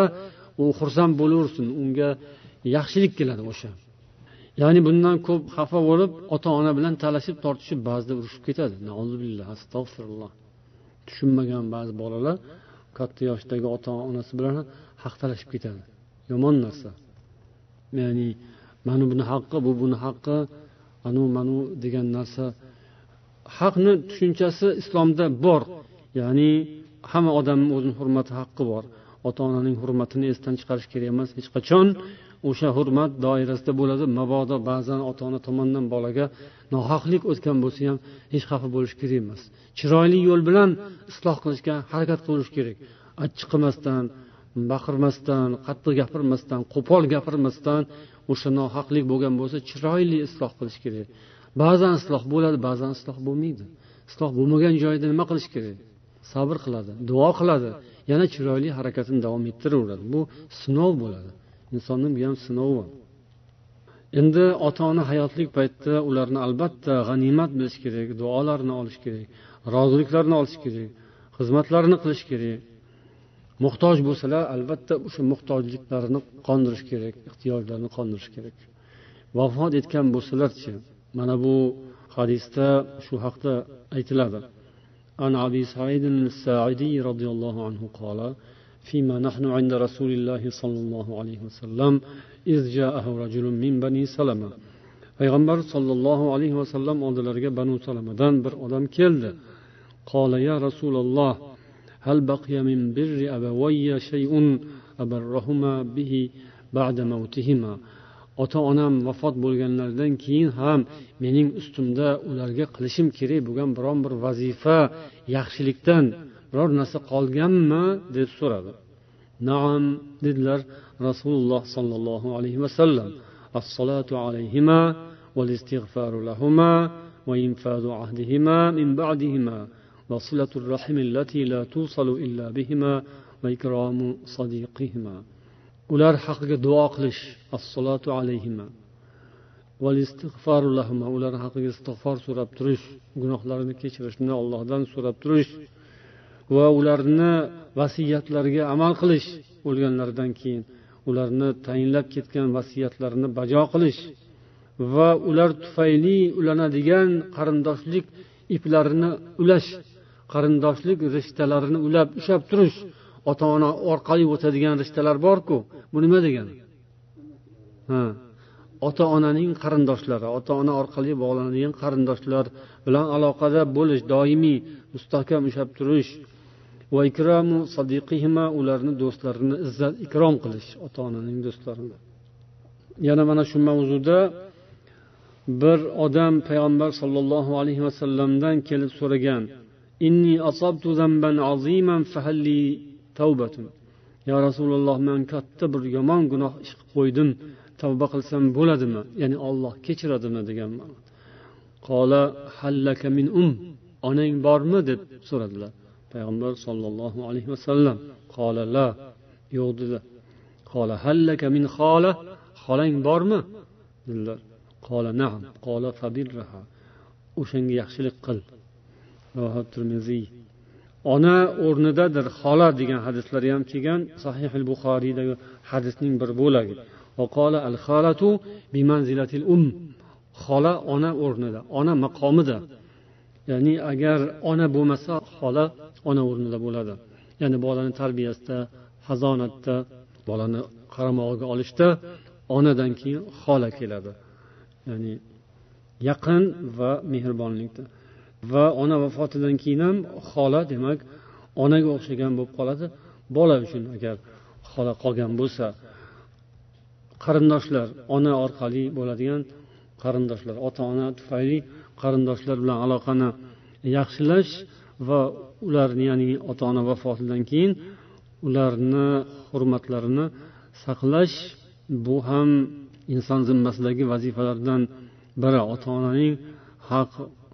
[SPEAKER 1] u xursand bo'laversin unga yaxshilik keladi o'sha. Ya'ni bundan ko'p xafa bo'lib ota ona bilan talashib tortishib ba'zida urushib ketadi. Astag'firulloh. Tushunmagan ba'zi bolalar katta yoshdagi ota onasi bilan haq talashib ketadi. Yomon narsa. Ya'ni mana buni haqqi bu buni haqqi anu manu degan narsa. Haqni tushunchasi islomda bor. Ya'ni hamma odamni o'zini hurmati haqqi bor. Ota onaning hurmatini esdan chiqarish kerak emas hech qachon. O'sha hurmat doirasida bo'ladi. Mabodo ba'zan ota ona tomonidan bolaga nohaqlik o'tgan bo'lsa ham hech xafa bo'lish kerak emas. Chiroyli yo'l bilan isloh qilishga harakat qilish kerak. Achchiq qilmasdan baqirmasdan qattiq gapirmasdan qo'pol gapirmasdan o'sha nohaqlik bo'lgan bo'lsa chiroyli isloh qilish kerak. Ba'zan isloh bo'ladi ba'zan isloh bo'lmaydi. Isloh bo'lmagan joyda nima qilish kerak? Sabr qiladi duo qiladi. Yana chiroyli harakatini davom ettiraveradi. Bu sinov bo'ladi. Insonni bu ham sinovi endi ota ona hayotlik paytida ularni albatta g'animat bilish kerak duolarini olish kerak roziliklarini olish kerak xizmatlarini qilish kerak. Muhtoj bo'lsalar albatta o'sha muhtojliklarini qondirish kerak ehtiyojlarini qondirish kerak. Vafot etgan bo'lsalarchi mana bu hadisda shu haqda aytiladi. عن أبي سعيد الساعدي رضي الله عنه قال فيما نحن عند رسول الله صلى الله عليه وسلم إذ جاءه رجل من بني سلمة payg'ambar sollallohu alayhi vasallam oldilariga banu salamadan bir odam keldi قال يا رسول الله هل بقي من بر أبوي شيء أبرهما به بعد موتهما ota onam vafot bo'lganlaridan keyin ham mening ustimda ularga qilishim kerak bo'lgan biron bir vazifa yaxshilikdan biror narsa qolganmi deb so'radi naam dedilar rasululloh sollallohu alayhi vasallam assolatu alayhima والاستغفار لهما وإنفاذ عهدهما من بعدهما وصلة الرحم التي لا توصل إلا بهما وإكرام صديقهما ular haqiga duo qilish assalotu alayhima. Ular haqiga istig'for so'rab turish gunohlarini kechirishni allohdan so'rab turish va ularni vasiyatlariga amal qilish o'lganlaridan keyin ularni tayinlab ketgan vasiyatlarini bajo qilish va ular tufayli ulanadigan qarindoshlik iplarini ulash qarindoshlik rishtalarini ulab ushlab turish ota ona orqali o'tadigan rishtalar borku. Bu nima degani ha. Ota onaning qarindoshlari ota ona orqali bog'lanadigan qarindoshlar bilan aloqada bo'lish doimiy mustahkam ushlab turish va ikromu sadiqihima ularni do'stlarini izzat ikrom qilish ota onaning do'stlarini. Yana mana shu mavzuda bir odam payg'ambar sollallohu alayhi vasallamdan kelib so'ragan inni asabtu zamban aziman yo rasululloh man katta bir yomon gunoh ish qilib qo'ydim. Tavba qilsam bo'ladimi? Ya'ni olloh kechiradimi degan qola hallaka min um onang bormi? deb so'radilar. Payg'ambar sollallohu alayhi vasallam qola la yo'q dedilar qola hallaka min xola xolang bormi? dedilar. Qola naam qola fabirraha o'shanga yaxshilik qil termiziy ona o'rnidadir xola degan hadislar ham kelgan sahih al buxoriydagi hadisning bir bo'lagi. Um. Xola ona o'rnida ona maqomida. Ya'ni agar ona bo'lmasa xola ona o'rnida bo'ladi. Ya'ni bolani tarbiyasida hazonatda bolani qaramog'iga olishda onadan keyin xola keladi. Ya'ni yaqin va mehribonlikda. Va ona vafotidan keyin ham xola demak onaga o'xshagan bo'lib qoladi. Bola uchun agar xola qolgan bo'lsa qarindoshlar ona orqali bo'ladigan qarindoshlar ota ona tufayli qarindoshlar bilan aloqani yaxshilash va ularni ya'ni ota ona vafotidan keyin ularni hurmatlarini saqlash bu ham inson zimmasidagi vazifalardan biri. Ota onaning haq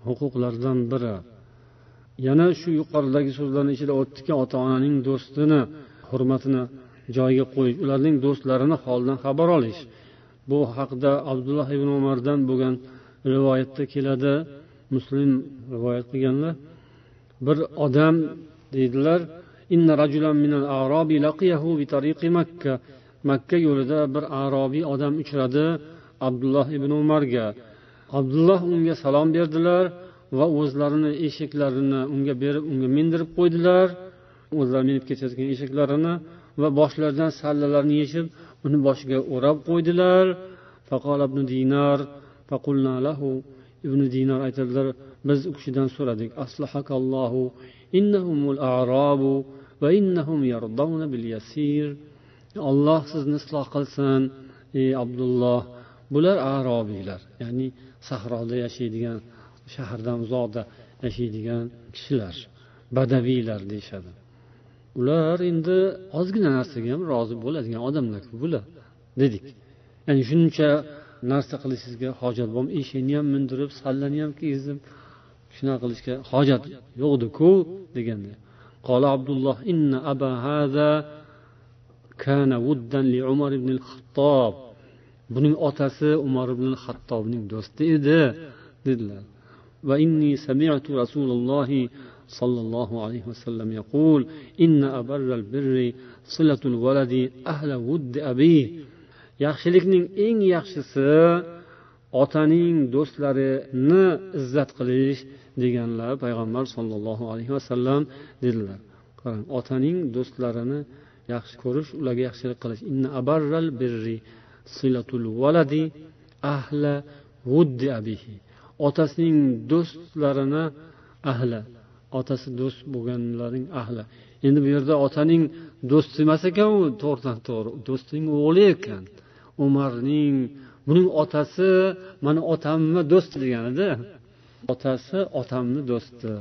[SPEAKER 1] huquqlardan biri. Yana shu yuqoridagi so'zlarni ichida o'tdiki ota onaning do'stini hurmatini joyiga qo'yish ularning do'stlarini holidan xabar olish. Bu haqda abdulloh ibn umardan bo'lgan rivoyatda keladi. Muslim rivoyat qilganlar bir odam deydilar makka. Makka yo'lida bir arobiy odam uchradi abdulloh ibn umarga. Abdulloh unga salom berdilar va o'zlarini eshaklarini unga berib unga mindirib qo'ydilar. O'zlari minib ketayotgan eshaklarini va boshlaridan sallalarni yechib uni boshiga o'rab qo'ydilar. Ibn dinar lahu ibn dinar aytadilar biz u kishidan so'radik aslahakallohu innahumul a'robu va innahum yardawna bil yasir. Alloh sizni isloh qilsin ey abdulloh. Bular arobiylar ya'ni sahroda yashaydigan shahardan uzoqda yashaydigan kishilar badaviylar deyishadi. Ular endi ozgina narsaga ham rozi bo'ladigan odamlarku bular dedik. Ya'ni shuncha narsa qilishingizga hojat bormi eshakni ham mindirib sallani ham kiygizib shunaqa qilishga hojat yo'qdiku deganda. Qola abdulloh inna aba hada kana wuddan li umar ibn al-xattob buning otasi umar ibn hattobning do'sti edi dedilar. Va inni sami'tu rasululloh sollallohu alayhi vasallam yaqul inna abarral birri silatul valadi ahla wuddi abi. Yaxshilikning eng yaxshisi otaning do'stlarini izzat qilish deganlar payg'ambar sollallohu alayhi vasallam dedilar. Qarang otaning do'stlarini yaxshi ko'rish ularga yaxshilik qilish. Inna abarral birri silatul valadi ahla vuddi abihi. Otasining do'stlarini ahli otasi do'st bo'lganlarning ahli endi bu yerda otaning do'sti emas ekan u to'g'ridan to'g'ri. Do'sting o'g'li ekan. Umarning buning otasi mani otamni do'sti deganida. Otasi otamni do'sti.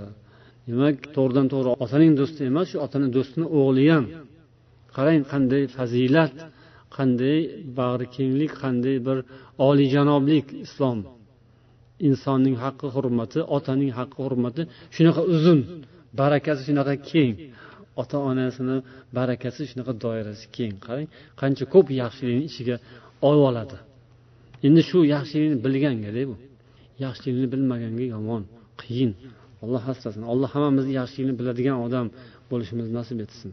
[SPEAKER 1] Demak to'g'ridan to'g'ri otaning do'sti emas shu otani do'stini o'g'li ham. Qarang qanday fazilat. Qanday bag'rikenglik qanday bir oliyjanoblik islom. Insonning haqqi hurmati otaning haqqi hurmati shunaqa uzun barakasi shunaqa keng. Ota onasini barakasi shunaqa doirasi keng. Qarang qancha ko'p yaxshilikni ichiga olib oladi. Endi shu yaxshilikni bilgangada bu. Yaxshilikni bilmaganga yomon qiyin. Alloh asrasin alloh hammamizni yaxshilikni biladigan odam bo'lishimizni nasib etsin.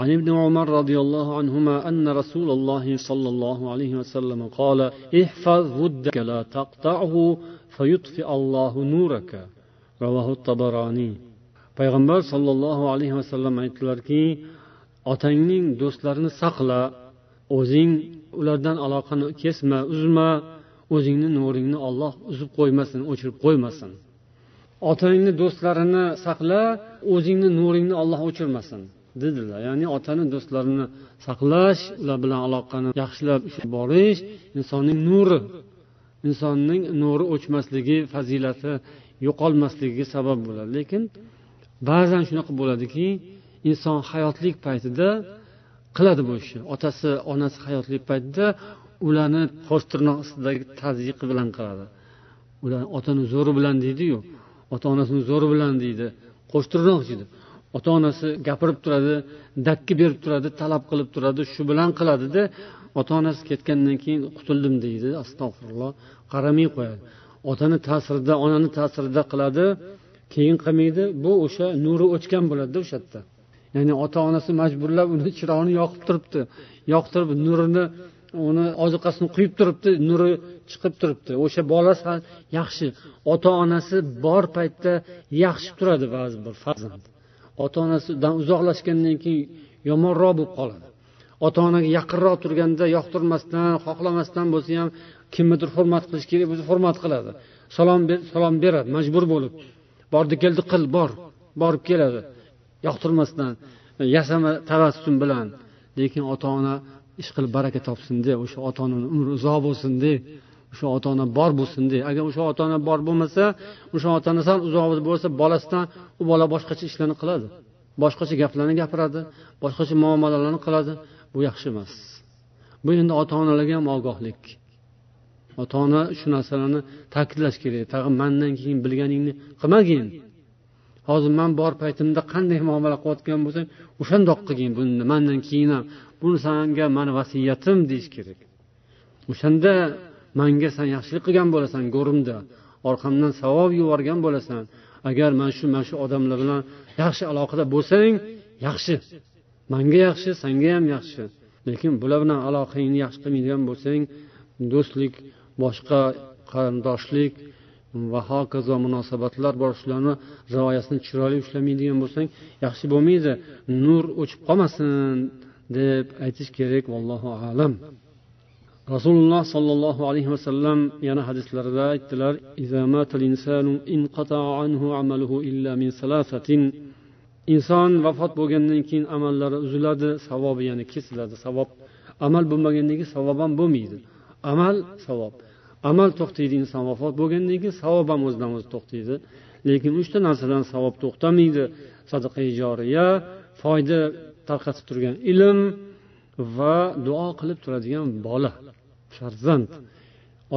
[SPEAKER 1] عن ابن عمر رضي الله عنهما أن رسول الله صلى الله عليه وسلم قال احفظ ودك لا تقطعه فيطفئ الله نورك رواه الطبراني payg'ambar sollallohu alayhi vasallam aytdilarki otangning do'stlarini saqla o'zing ulardan aloqani kesma uzma o'zingni nuringni olloh uzib qo'ymasin o'chirib qo'ymasin otangni do'stlarini saqla o'zingni nuringni olloh o'chirmasin Dedilar. Ya'ni otani do'stlarini saqlash ular bilan aloqani yaxshilab borish insonning nuri. Insonning nuri o'chmasligi fazilati yo'qolmasligiga sabab bo'ladi. Lekin ba'zan shunaqa bo'ladiki inson hayotlik paytida qiladi bu ishni. Otasi onasi hayotlik paytida ularni qosh tirnoq ostidagi tazyiqi bilan qiladi. Ular otani zo'ri bilan deydiyu ota onasini zo'ri bilan deydi qo'sh tirnoq deydi ota onasi gapirib turadi dakki berib turadi talab qilib turadi shu bilan qiladida ota onasi ketgandan keyin qutuldim deydi astag'firulloh qaramay qo'yadi. Otani ta'sirida onani ta'sirida qiladi keyin qilmaydi bu o'sha nuri o'chgan bo'ladida o'sha yerda. Ya'ni ota onasi majburlab uni chirog'ini yoqib turibdi yoqtirib nurini uni ozuqasini quyib turibdi nuri chiqib turibdi. O'sha bola yaxshi ota onasi bor paytda yaxshi turadi ba'zi bir farzand. Ota onasidan uzoqlashgandan keyin yomonroq bo'lib qoladi. Ota onaga yaqinroq turganda yoqtirmasdan xohlamasdan bo'lsa ham kimnidir hurmat qilish kerak bo'lsa hurmat qiladi. Salom salom beradi majbur bo'lib. Bordi keldi qil bor borib keladi. Yoqtirmasdan yasama tabassum bilan. Lekin ota ona ish qilib baraka topsin deb o'sha ota onani umri uzoq bo'lsin deb o'sha ota ona bor bo'lsin de. Agar o'sha ota ona bor bo'lmasa o'sha ota ona sal uzoq bo'lsa bolasidan u bola boshqacha ishlarni qiladi. Boshqacha gaplarni gapiradi boshqacha muomalalarni qiladi. Bu yaxshi emas. Bu endi ota onalarga ham ogohlik. Ota ona shu narsalarni ta'kidlash kerak. Tag'in mandan keyin bilganingni qilmagin hozir man bor paytimda qanday muomala qilayotgan bo'lsang o'shandoq qilgin buni mandan keyin ham. Buni sanga mani vasiyatim deyish kerak. O'shanda manga san yaxshilik qilgan bo'lasan go'rimda. Orqamdan savob yuborgan bo'lasan. Agar mana shu mana shu odamlar bilan yaxshi aloqada bo'lsang yaxshi. Manga yaxshi sanga ham yaxshi. Lekin bular bilan aloqangni yaxshi qilmaydigan bo'lsang do'stlik boshqa qarindoshlik va hokazo munosabatlar bor shularni rioyasini chiroyli ushlamaydigan bo'lsang yaxshi bo'lmaydi. Nur o'chib qolmasin deb aytish kerak vallohu alam. Rasululloh sollallohu alayhi vasallam yana hadislarida aytdilar inson vafot bo'lgandan keyin amallari uziladi savobi ya'ni kesiladi savob. Amal bo'lmagandan keyin savob ham bo'lmaydi. Amal savob. Amal to'xtaydi inson vafot bo'lgandan keyin savob ham o'zidan o'zi to'xtaydi. Lekin uchta narsadan savob to'xtamaydi. Sadaqa joriya foyda tarqatib turgan ilm va duo qilib turadigan bola. Farzand.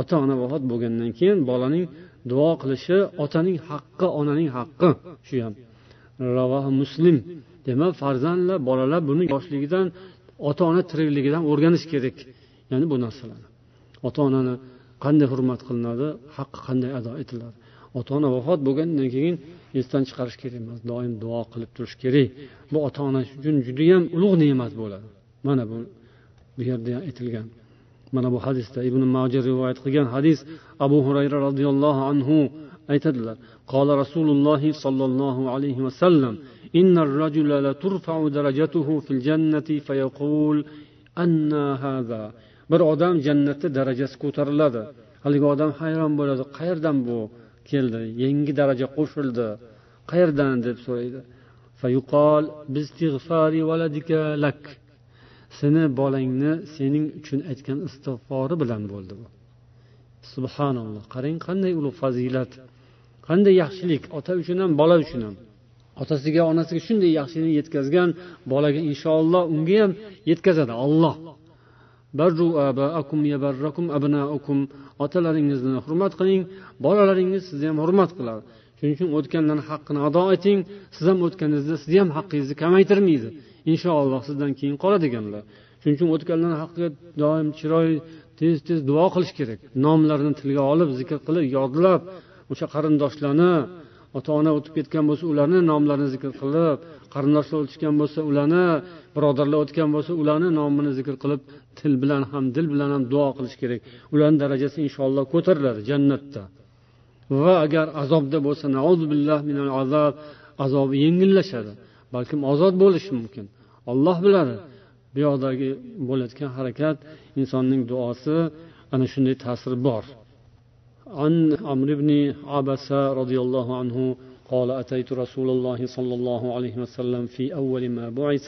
[SPEAKER 1] Ota ona vafot bo'lgandan keyin bolaning duo qilishi otaning haqqi onaning haqqi. Shu ham. Ravohi muslim. Demak farzandlar bolalar buni yoshligidan ota ona tirikligidan o'rganish kerak. Ya'ni bu narsalarni ota onani qanday hurmat qilinadi haqqi qanday ado etiladi? Ota ona vafot bo'lgandan keyin esdan chiqarish kerak emas doim duo qilib turish kerak. Bu ota ona uchun judayam ulug' ne'mat bo'ladi. Mana bu bu yerda aytilgan mana bu hadisda ibn moja rivoyat qilgan hadis abu hurayra roziyallohu anhu aytadilar qola rasululloh sollallohu alayhi vasallam إن الرجل لترفع درجته في الجنة فيقول أن هذا bir odam jannatda darajasi ko'tariladi haligi odam hayron bo'ladi qayerdan bu keldi yangi daraja qo'shildi qayerdan deb so'raydi Seni bolangni sening uchun aytgan istig'fori bilan bo'ldi bu. Subhanalloh. Qarang qanday ulug' fazilat. Qanday yaxshilik. Ota uchun ham bola uchun ham. Otasiga onasiga shunday yaxshilik yetkazgan bolaga inshaalloh unga ham yetkazadi olloh otalaringizni hurmat qiling bolalaringiz sizni ham hurmat qiladi. Shuning uchun o'tganlarni haqqini ado eting. Siz ham o'tganingizda sizni ham haqqingizni kamaytirmaydi. Inshaalloh sizdan keyin qoladiganlar. Shuning uchun o'tganlarni haqqiga doim chiroyli tez tez duo qilish kerak. Nomlarini tilga olib zikr qilib yodlab o'sha qarindoshlarni ota ona o'tib ketgan bo'lsa ularni nomlarini zikr qilib qarindoshlar o'tishgan bo'lsa ularni birodarlar o'tgan bo'lsa ularni nomini zikr qilib til bilan ham dil bilan ham duo qilish kerak. Ularni darajasi inshaalloh ko'tariladi jannatda. Va agar azobda bo'lsa azob azobi yengillashadi. balkim ozod bo'lishi mumkin olloh biladi bu yoqdagi bo'layotgan harakat insonning duosi ana shunday ta'siri bor عن عمرو بن عبسة رضي الله عنه قال أتيت رسول الله صلى الله عليه وسلم في أول ما بعث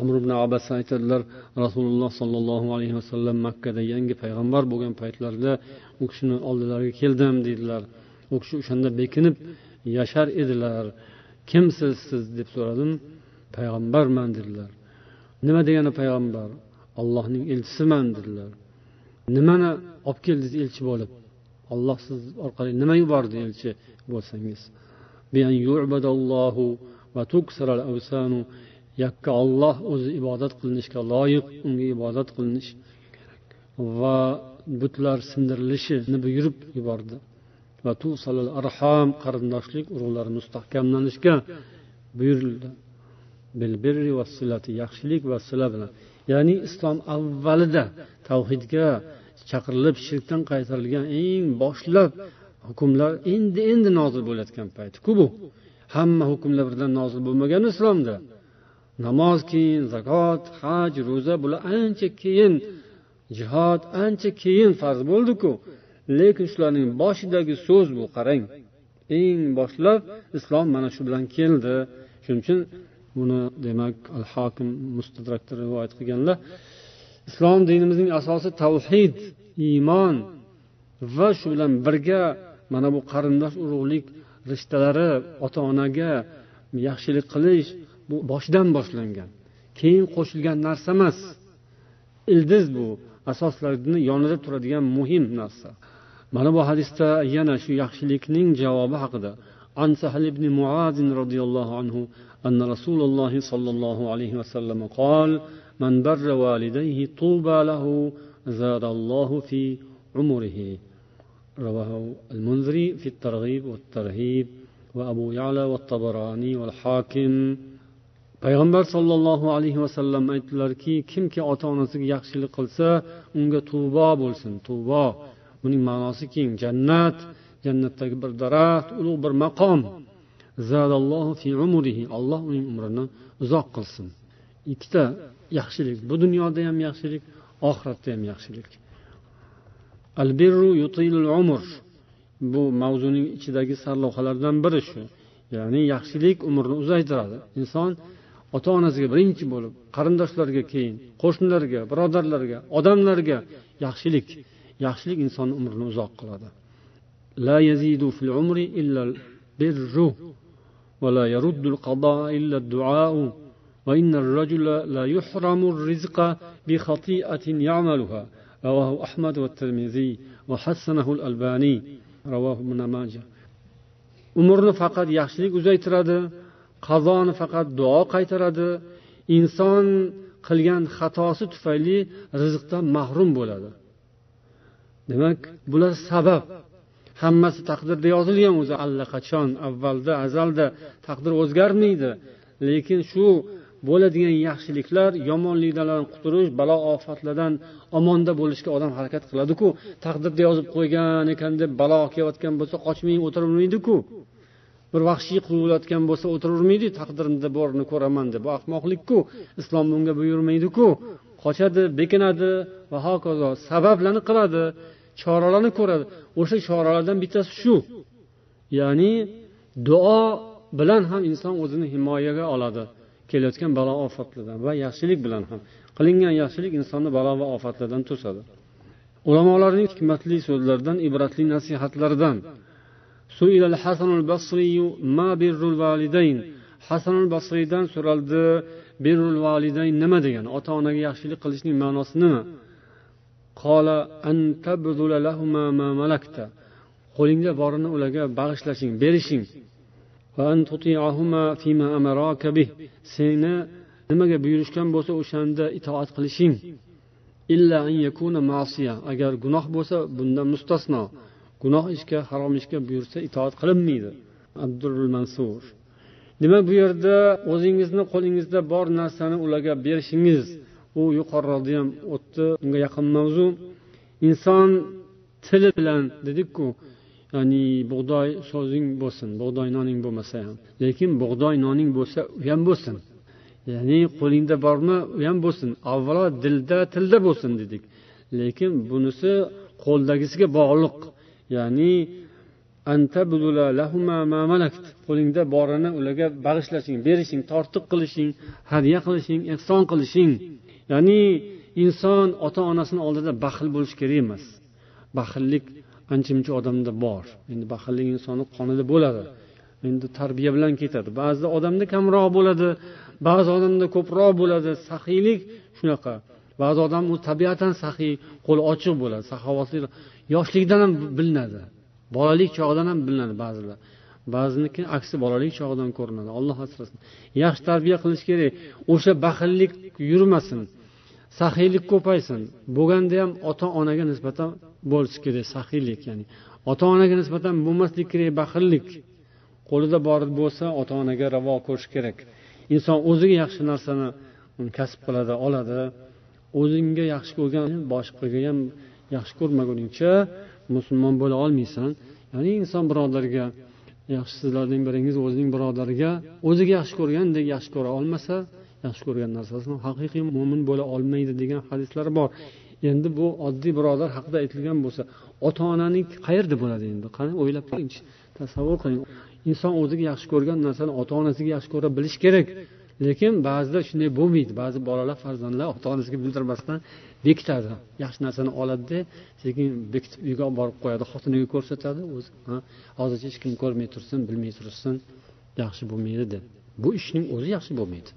[SPEAKER 1] amr ibn abbas aytadilar rasululloh sollallohu alayhi vasallam makkada yangi payg'ambar bo'lgan paytlarida u kishini oldilariga keldim deydilar u kishi o'shanda bekinib yashar edilar Kimsiz siz deb so'radim. Payg'ambarman dedilar. Nima degani payg'ambar? Ollohning elchisiman dedilar. Nimani olib keldingiz elchi bo'lib? Olloh siz orqali nima yubordi elchi bo'lsangiz? Yakka olloh o'zi ibodat qilinishga loyiq unga ibodat qilinish va butlar sindirilishini buyurib yubordi. Va arham qarindoshlik urug'lari mustahkamlanishga buyurildi. Yaxshilik va sila bilan ya'ni islom avvalida tavhidga chaqirilib shirkdan qaytarilgan eng boshlab hukmlar endi endi nozil bo'layotgan paytku bu? Hamma hukmlar birdan nozil bo'lmagan islomda. Namoz keyin zakot haj ro'za bular ancha keyin jihod ancha keyin farz bo'ldiku. Lekin shularning boshidagi so'z bu qarang. Eng boshlab islom mana shu bilan keldi. Shuning uchun buni demak al hokim mustadrakda rivoyat qilganlar islom dinimizning asosi tavhid iymon va shu bilan birga mana bu qarindosh urug'lik rishtalari ota onaga yaxshilik qilish bu boshidan boshlangan. Keyin qo'shilgan narsa emas. Ildiz bu asoslarni yonida turadigan muhim narsa. Mana bu hadisda yana shu yaxshilikning javobi haqida عن سهل بن معاذ رضي الله عنه أن رسول الله صلى الله عليه وسلم قال من بر والديه طوبى له زاد الله في عمره رواه المنذري في الترغيب والترهيب وأبو يعلى والطبراني والحاكم payg'ambar sollallohu alayhi vasallam aytdilarki kimki ota onasiga yaxshilik qilsa unga tubo bo'lsin tubo buning ma'nosi keng jannat. Jannatdagi bir daraxt ulug' bir maqom. Alloh uning umrini uzoq qilsin. Ikkita yaxshilik. Bu dunyoda ham yaxshilik oxiratda ham yaxshilik. Al birru yutilul umr. Bu mavzuning ichidagi sarlavhalardan biri shu. Ya'ni yaxshilik umrni uzaytiradi. Inson ota onasiga birinchi bo'lib qarindoshlarga keyin qo'shnilarga birodarlarga odamlarga yaxshilik yaxshilik insonni umrini uzoq qiladi. La yazidu fil umri illa birru va la yaruddul qada illa duau va innar rajula la yuhramu rizqa bi khati'atin ya'maluha. Rawahu ahmad va termiziy va hassanahu al albaniy rawahu ibn majah. Umrni faqat yaxshilik uzaytiradi qazoni faqat duo qaytaradi. Inson qilgan xatosi tufayli rizqdan mahrum bo'ladi. Demak bular sabab. Hammasi taqdirda yozilgan o'zi. Allaqachon avvalda azalda taqdir o'zgarmaydi. Lekin shu bo'ladigan yaxshiliklar yomonliklardan qutulish balo ofatlardan omonda bo'lishga odam harakat qiladiku. Taqdirda yozib qo'ygan ekan deb balo kelayotgan bo'lsa qochmay o'tiravermaydiku bir vahshiy qilayotgan bo'lsa o'tiravermaydi taqdirimda borini ko'raman deb bu ahmoqlikku islom bunga buyurmaydiku. Qochadi bekinadi va hokazo sabablarni qiladi. Choralarni ko'radi. O'sha choralardan bittasi shu. Ya'ni duo bilan ham inson o'zini himoyaga oladi. Kelayotgan balo ofatlardan va yaxshilik bilan ham. Qilingan yaxshilik insonni balo va ofatlardan to'sadi. Ulamolarning hikmatli so'zlaridan ibratli nasihatlaridan. Hasanul basriydan so'raldi birrul validayn nima? degani ota onaga yaxshilik qilishning ma'nosi nima? Qo'lingda borini ularga bag'ishlashing berishing. Seni nimaga buyurishgan bo'lsa o'shanda itoat qilishing. Agar gunoh bo'lsa bundan mustasno. Gunoh ishga harom ishga buyursa itoat qilinmaydi. Abdurul mansur. Demak bu yerda o'zingizni qo'lingizda bor narsani ularga berishingiz. U yuqoriroqda ham o'tdi. Unga yaqin mavzu. Inson tili bilan dedikku ya'ni bug'doy so'zing bo'lsin bug'doy noning bo'lmasa ham. Lekin bug'doy noning bo'lsa u ham bo'lsin. Ya'ni qo'lingda bormi u ham bo'lsin. Avvalo dilda tilda bo'lsin dedik. Lekin bunisi qo'ldagisiga bog'liq. Ya'ni qo'lingda borini ularga bag'ishlashing berishing tortiq qilishing hadya qilishing ehson qilishing. Ya'ni inson ota onasini oldida baxil bo'lishi kerak emas. Baxillik ancha muncha odamda bor. Endi baxillik insonni qonida bo'ladi. Endi tarbiya bilan ketadi. Ba'zida odamda kamroq bo'ladi ba'zi odamda ko'proq bo'ladi. Saxiylik shunaqa. Ba'zi odam u tabiatan saxiy qo'li ochiq bo'ladi. Saxovatli yoshlikdan ham bilinadi. Bolalik chog'idan ham bilinadi ba'zilar. Ba'ziniki aksi bolalik chog'idan ko'rinadi. Alloh asrasin. Yaxshi tarbiya qilish kerak. O'sha baxillik yurmasin. Saxiylik ko'paysin. Bo'lganda ham ota onaga nisbatan bo'lishi kerak saxiylik ya'ni ota onaga nisbatan bo'lmaslik kerak baxillik. Qo'lida bor bo'lsa ota onaga ravo ko'rish kerak. Inson o'ziga yaxshi narsani kasb qiladi oladi. O'zingga yaxshi ko'rgan boshqaga ham yaxshi ko'rmaguningcha musulmon bo'la olmaysan. Ya'ni inson birodarga yaxshi sizlarning biringiz o'zining birodariga o'ziga yaxshi ko'rgandek yaxshi ko'ra olmasa yaxshi ko'rgan narsasini haqiqiy mo'min bo'la olmaydi degan hadislar bor. Endi bu oddiy birodar haqida aytilgan bo'lsa ota onaning qayerda bo'ladi endi? Qani o'ylab ko'ringchi tasavvur qiling. Inson o'ziga yaxshi ko'rgan narsani ota onasiga yaxshi ko'ra bilish kerak. Lekin ba'zida shunday bo'lmaydi. Ba'zi bolalar farzandlar ota onasiga bildirmasdan bekitadi yaxshi narsani oladida sekin bekitib uyga olib borib qo'yadi xotiniga ko'rsatadi o'zi hozircha hech kim ko'rmay tursin bilmay tursin yaxshi bo'lmaydi deb bu ishning o'zi yaxshi bo'lmaydi.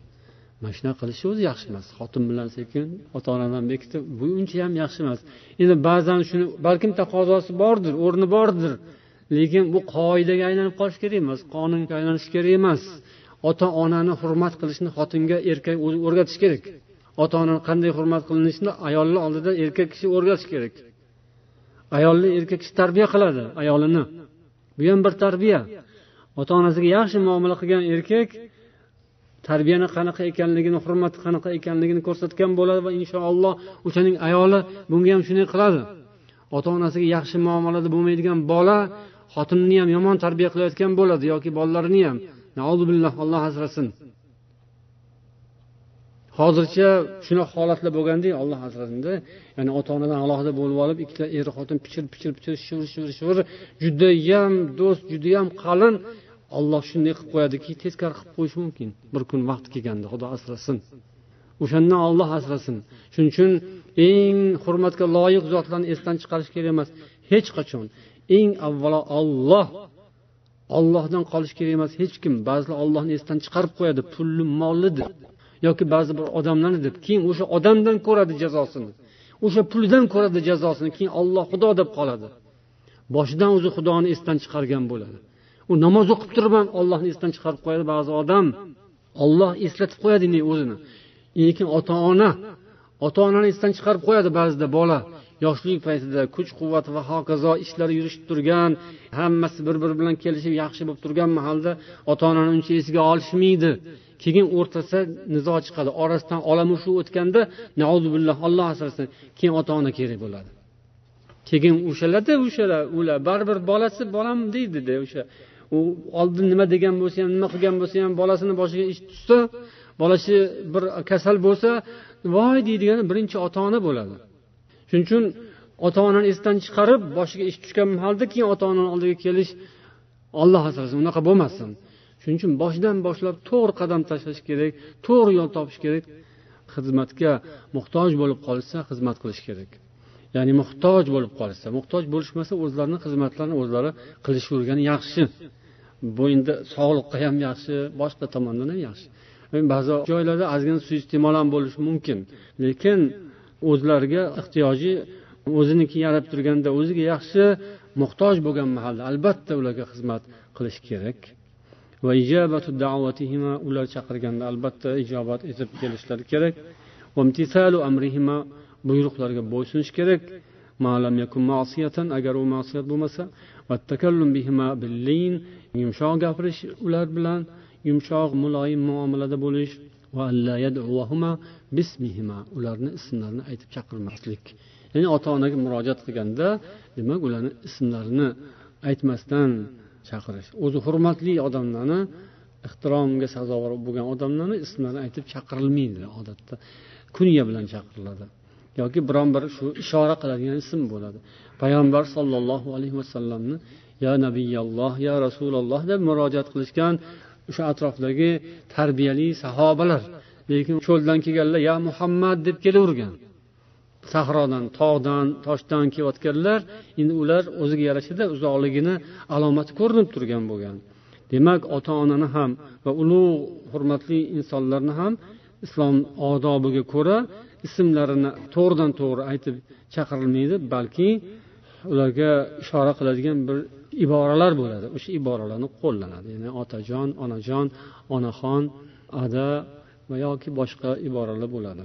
[SPEAKER 1] Mana shunaqa qilishni o'zi yaxshi emas. Xotin bilan sekin ota onadan bekitib bu uncha ham yaxshi emas. Endi ba'zan shuni balkim taqozosi bordir o'rni bordir. Lekin bu qoidaga aylanib qolishi kerak emas qonunga aylanishi kerak emas. Ota onani hurmat qilishni xotinga erkak o'zi o'rgatish kerak. Ota onani qanday hurmat qilinishini ayolni oldida erkak kishi o'rgatish kerak. Ayolni erkak kishi tarbiya qiladi ayolini. Bu ham bir tarbiya. Ota onasiga yaxshi muomala qilgan erkak tarbiyani qanaqa ekanligini hurmati qanaqa ekanligini ko'rsatgan bo'ladi va inshaalloh o'shaning ayoli bunga ham shunday qiladi. Ota onasiga yaxshi muomalada bo'lmaydigan bola xotinini ham yomon tarbiya qilayotgan bo'ladi yoki bolalarini ham. Billah alloh asrasin. Hozircha shunaqa holatlar bo'lganda alloh asrasinda ya'ni ota onadan alohida bo'lib olib ikkita er xotin pichir pichir pichir shivir shivir shivir judayam do'st judayam qalin olloh shunday qilib qo'yadiki teskari qilib qo'yishi mumkin. Bir kun vaqti kelganda xudo asrasin. O'shandan olloh asrasin. Shuning uchun eng hurmatga loyiq zotlarni esdan chiqarish kerak emas hech qachon. Eng avvalo olloh ollohdan qolish kerak emas hech kim. Ba'zilar ollohni esdan chiqarib qo'yadi pulli molli deb yoki ba'zi bir odamlarni deb keyin o'sha odamdan ko'radi jazosini. O'sha puldan ko'radi jazosini. Keyin olloh xudo deb qoladi. Boshidan o'zi xudoni esdan chiqargan bo'ladi. U namoz o'qib turib ham ollohni esdan chiqarib qo'yadi ba'zi odam. Olloh eslatib qo'yadi o'zini. Lekin ota ona ota onani esdan chiqarib qo'yadi ba'zida bola. Yoshlik paytida kuch quvvat va hokazo ishlari yurishib turgan hammasi bir biri bilan kelishib yaxshi bo'lib turgan mahalda ota onani uncha esiga olishmaydi. Keyin o'rtasida nizo chiqadi orasidan olamushu o'tganda billah olloh asrasin keyin ota ona kerak bo'ladi. Keyin o'shalarda o'shalar ular baribir bolasi bolam deydida o'sha u oldin nima degan bo'lsa ham nima qilgan bo'lsa ham bolasini boshiga ish tushsa bolasi bir kasal bo'lsa voy deydigan birinchi ota ona bo'ladi. Shuning uchun ota onani esdan chiqarib boshiga ish tushgan mahalda keyin ota onani oldiga kelish olloh asrasin unaqa bo'lmasin. Shuning uchun boshidan boshlab to'g'ri qadam tashlash kerak to'g'ri yo'l topish kerak xizmatga muhtoj bo'lib qolishsa xizmat qilish kerak. Ya'ni muhtoj bo'lib qolishsa muhtoj bo'lishmasa o'zlarini xizmatlarini o'zlari qilishavergani yaxshi. Bu endi sog'liqqa ham yaxshi boshqa tomondan ham yaxshi. Ba'zi joylarda ozgina suiiste'mol ham bo'lishi mumkin. Lekin o'zlariga ehtiyoji o'ziniki yarab turganda o'ziga yaxshi muhtoj bo'lgan mahalda albatta ularga xizmat qilish kerak. Va ular chaqirganda albatta ijobat etib kelishlari kerak. Amrihima buyruqlarga bo'ysunish kerak. Agar u ma'siyat bo'lmasa. Yumshoq gapirish ular bilan yumshoq muloyim muomalada bo'lish ularni ismlarini aytib chaqirmaslik. Ya'ni ota onaga murojaat qilganda demak ularni ismlarini aytmasdan chaqirish. O'zi hurmatli odamlarni ehtiromga sazovor bo'lgan odamlarni ismlarini aytib chaqirilmaydi odatda. Kunya bilan chaqiriladi. Yoki biron bir shu ishora qiladigan ism bo'ladi. Payg'ambar sollallohu alayhi vasallamni ya nabiyalloh ya rasululloh deb murojaat qilishgan o'sha atrofdagi tarbiyali sahobalar. Lekin cho'ldan kelganlar ya muhammad deb kelavergan. Sahrodan tog'dan toshdan kelayotganlar endi ular o'ziga yarashada uzoqligini alomati ko'rinib turgan bo'lgan. Demak ota onani ham va ulug' hurmatli insonlarni ham islom odobiga ko'ra ismlarini to'g'ridan to'g'ri aytib chaqirilmaydi balki ularga ishora qiladigan bir iboralar bo'ladi. O'sha iboralarni qo'llanadi. Ya'ni otajon onajon onaxon ada va yoki boshqa iboralar bo'ladi.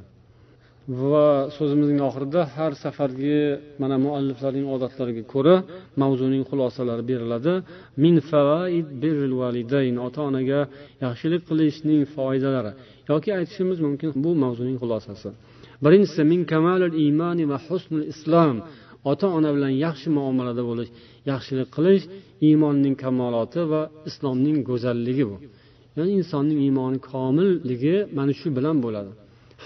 [SPEAKER 1] Va so'zimizning oxirida har safargi mana mualliflarning odatlariga ko'ra mavzuning xulosalari beriladi. Min favaid birrul validayn ota onaga yaxshilik qilishning foydalari yoki aytishimiz mumkin bu mavzuning xulosasi. Birinchisi min kamalil imoni va husnul islom. Ota ona bilan yaxshi muomalada bo'lish yaxshilik qilish iymonning kamoloti va islomning go'zalligi bu. Ya'ni insonning iymoni komilligi mana shu bilan bo'ladi.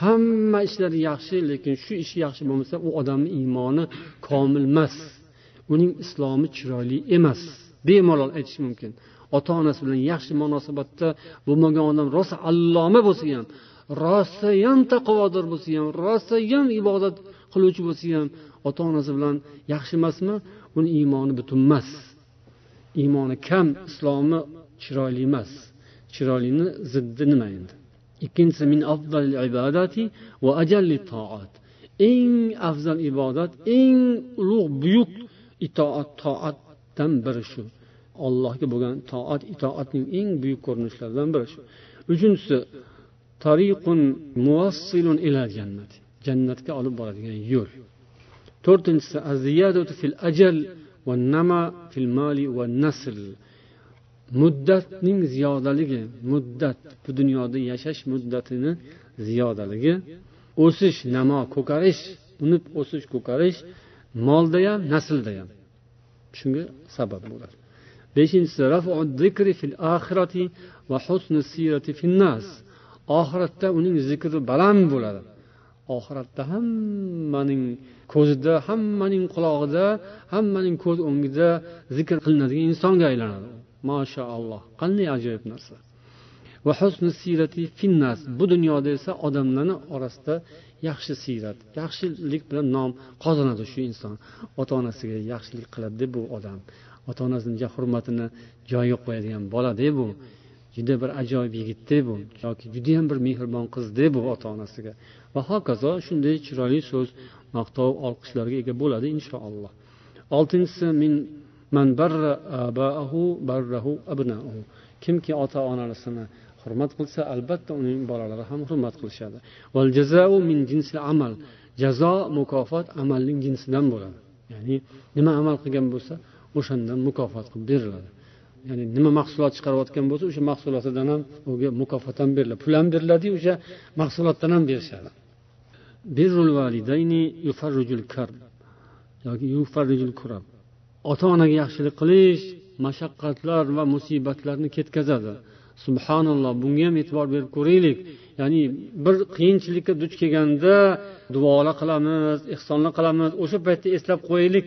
[SPEAKER 1] Hamma ishlari yaxshi lekin shu ishi yaxshi bo'lmasa u odamni iymoni komil emas. Uning islomi chiroyli emas. Bemalol aytish mumkin. Ota onasi bilan yaxshi munosabatda bo'lmagan odam rosa alloma bo'lsa ham rosayam taqvodor bo'lsa ham rosayam ibodat qiluvchi bo'lsa ham ota onasi bilan yaxshi emasmi? Uni iymoni butun emas. Iymoni kam islomi chiroyli emas. Chiroylini ziddi nima endi? Ikkinchisi min ibadati va ajalli toat eng afzal ibodat eng ulug' buyuk itoat toatdan biri shu. Allohga bo'lgan toat itoatning eng buyuk ko'rinishlaridan biri shu. Uchinchisi tariqun muvassilun ila jannati. Jannatga olib boradigan yo'l. To'rtinchisi aziyadatu fil ajal va nama fil mali va nasl. Muddatning ziyodaligi muddat bu dunyoda yashash muddatini ziyodaligi. O'sish namo ko'karish unib o'sish ko'karish molda ham naslda ham shunga sabab bo'ladi. Beshinchisi fil sirati nas. Oxiratda uning zikri baland bo'ladi. Oxiratda hammaning ko'zida hammaning qulog'ida hammaning ko'z o'ngida zikr qilinadigan insonga aylanadi. Mashaalloh qanday ajoyib narsa. Va husni siyrati finnas bu dunyoda esa odamlarni orasida yaxshi siyrat yaxshilik bilan nom qozonadi shu inson. Ota onasiga yaxshilik qiladi bu odam. Ota onasini hurmatini joyiga qo'yadigan bolada bu. Juda bir ajoyib yigitda bu. Yoki judayam bir mehribon qizda bu ota onasiga va hokazo shunday chiroyli so'z maqtov olqishlarga ega bo'ladi inshaalloh. Oltinchisi min man barra abaahu barrahu abnauhu. Kimki ota onasini hurmat qilsa albatta uning bolalari ham hurmat qilishadi. Val jazau min jinsil amal. Jazo mukofot amalning jinsidan bo'ladi. Ya'ni nima amal qilgan bo'lsa o'shandan mukofot qilib beriladi. Ya'ni nima mahsulot chiqarayotgan bo'lsa o'sha mahsulotidan ham unga mukofot ham beriladi. Pul ham beriladiyu o'sha mahsulotdan ham berishadi. Birrul validayni yufarrijul karb yoki yufarrijul kurab. Ota onaga yaxshilik qilish mashaqqatlar va musibatlarni ketkazadi. Subhanalloh bunga ham e'tibor berib ko'raylik. Ya'ni bir qiyinchilikka duch kelganda duolar qilamiz ehsonlar qilamiz o'sha paytda eslab qo'yaylik.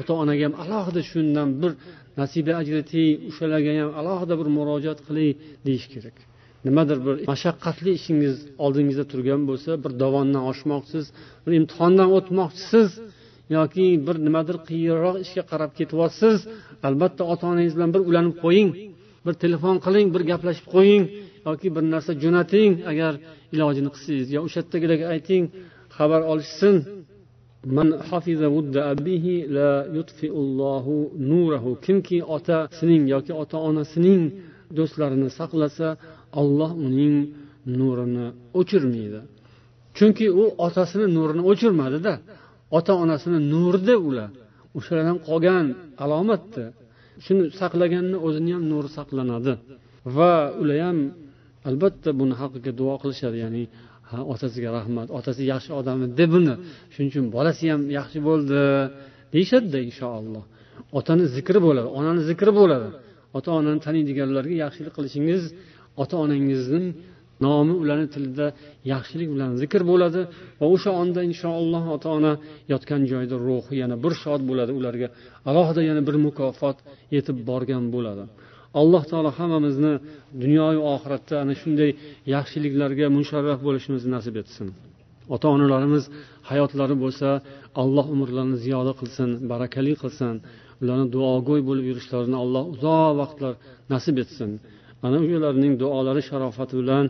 [SPEAKER 1] Ota onaga ham alohida shundan bir nasiba ajratiy o'shalarga ham alohida bir murojaat qilay deyish kerak. Nimadir bir mashaqqatli ishingiz oldingizda turgan bo'lsa bir dovondan oshmoqchisiz bir imtihondan o'tmoqchisiz yoki bir nimadir qiyinroq ishga qarab ketyapsiz albatta ota onangiz bilan bir ulanib qo'ying bir telefon qiling bir gaplashib qo'ying yoki bir narsa jo'nating. Agar ilojini qilsangiz yo o'sha yerdagilarga ayting xabar olishsin. La nurahu. Kimki otasining yoki ota onasining do'stlarini saqlasa olloh uning nurini o'chirmaydi. Chunki u otasini nurini o'chirmadida ota onasini nurida ular. O'shalardan qolgan alomatda shuni saqlaganni o'zini ham nuri saqlanadi. Va ular ham albatta buni haqqiga duo qilishadi ya'ni ha otasiga rahmat otasi yaxshi odam edi buni shuning uchun bolasi ham yaxshi bo'ldi deyishadida inshaalloh. Otani zikri bo'ladi onani zikri bo'ladi. Ota onani taniydiganlarga yaxshilik qilishingiz ota onangizning nomi ularni tilida yaxshilik bilan zikr bo'ladi va o'sha onda inshaalloh ota ona yotgan joyda ruhi yana bir shod bo'ladi ularga alohida yana bir mukofot yetib borgan bo'ladi. Alloh taolo hammamizni dunyoyu oxiratda ana shunday yaxshiliklarga musharraf bo'lishimizni nasib etsin. Ota onalarimiz hayotlari bo'lsa alloh umrlarini ziyoda qilsin barakali qilsin. Ularni duogo'y bo'lib yurishlarini alloh uzoq vaqtlar nasib etsin. Ana o'shalarning duolari sharofati bilan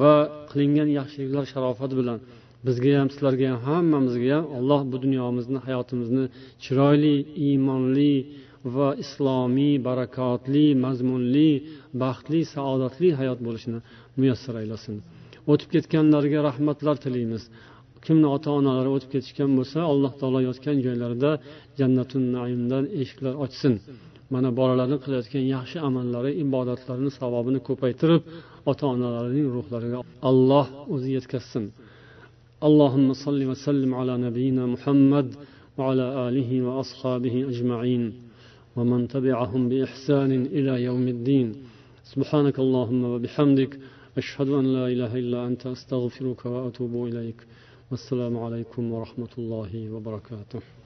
[SPEAKER 1] va qilingan yaxshiliklar sharofati bilan bizga ham sizlarga ham hammamizga ham alloh bu dunyomizni hayotimizni chiroyli iymonli va islomiy barakotli mazmunli baxtli saodatli hayot bo'lishini muyassar aylasin. O'tib ketganlarga rahmatlar tilaymiz kimni ota onalari o'tib ketishgan bo'lsa alloh taolo yotgan joylarida jannatun naimdan eshiklar ochsin. Mana bolalarni qilayotgan yaxshi amallari ibodatlarini savobini ko'paytirib ota onalarining ruhlariga alloh o'zi yetkazsin. اللهم صل وسلم على نبينا محمد وعلى آله وأصحابه أجمعين ومن تبعهم بإحسان إلى يوم الدين سبحانك اللهم وبحمدك أشهد أن لا إله إلا أنت أستغفرك وأتوب إليك والسلام عليكم ورحمة الله وبركاته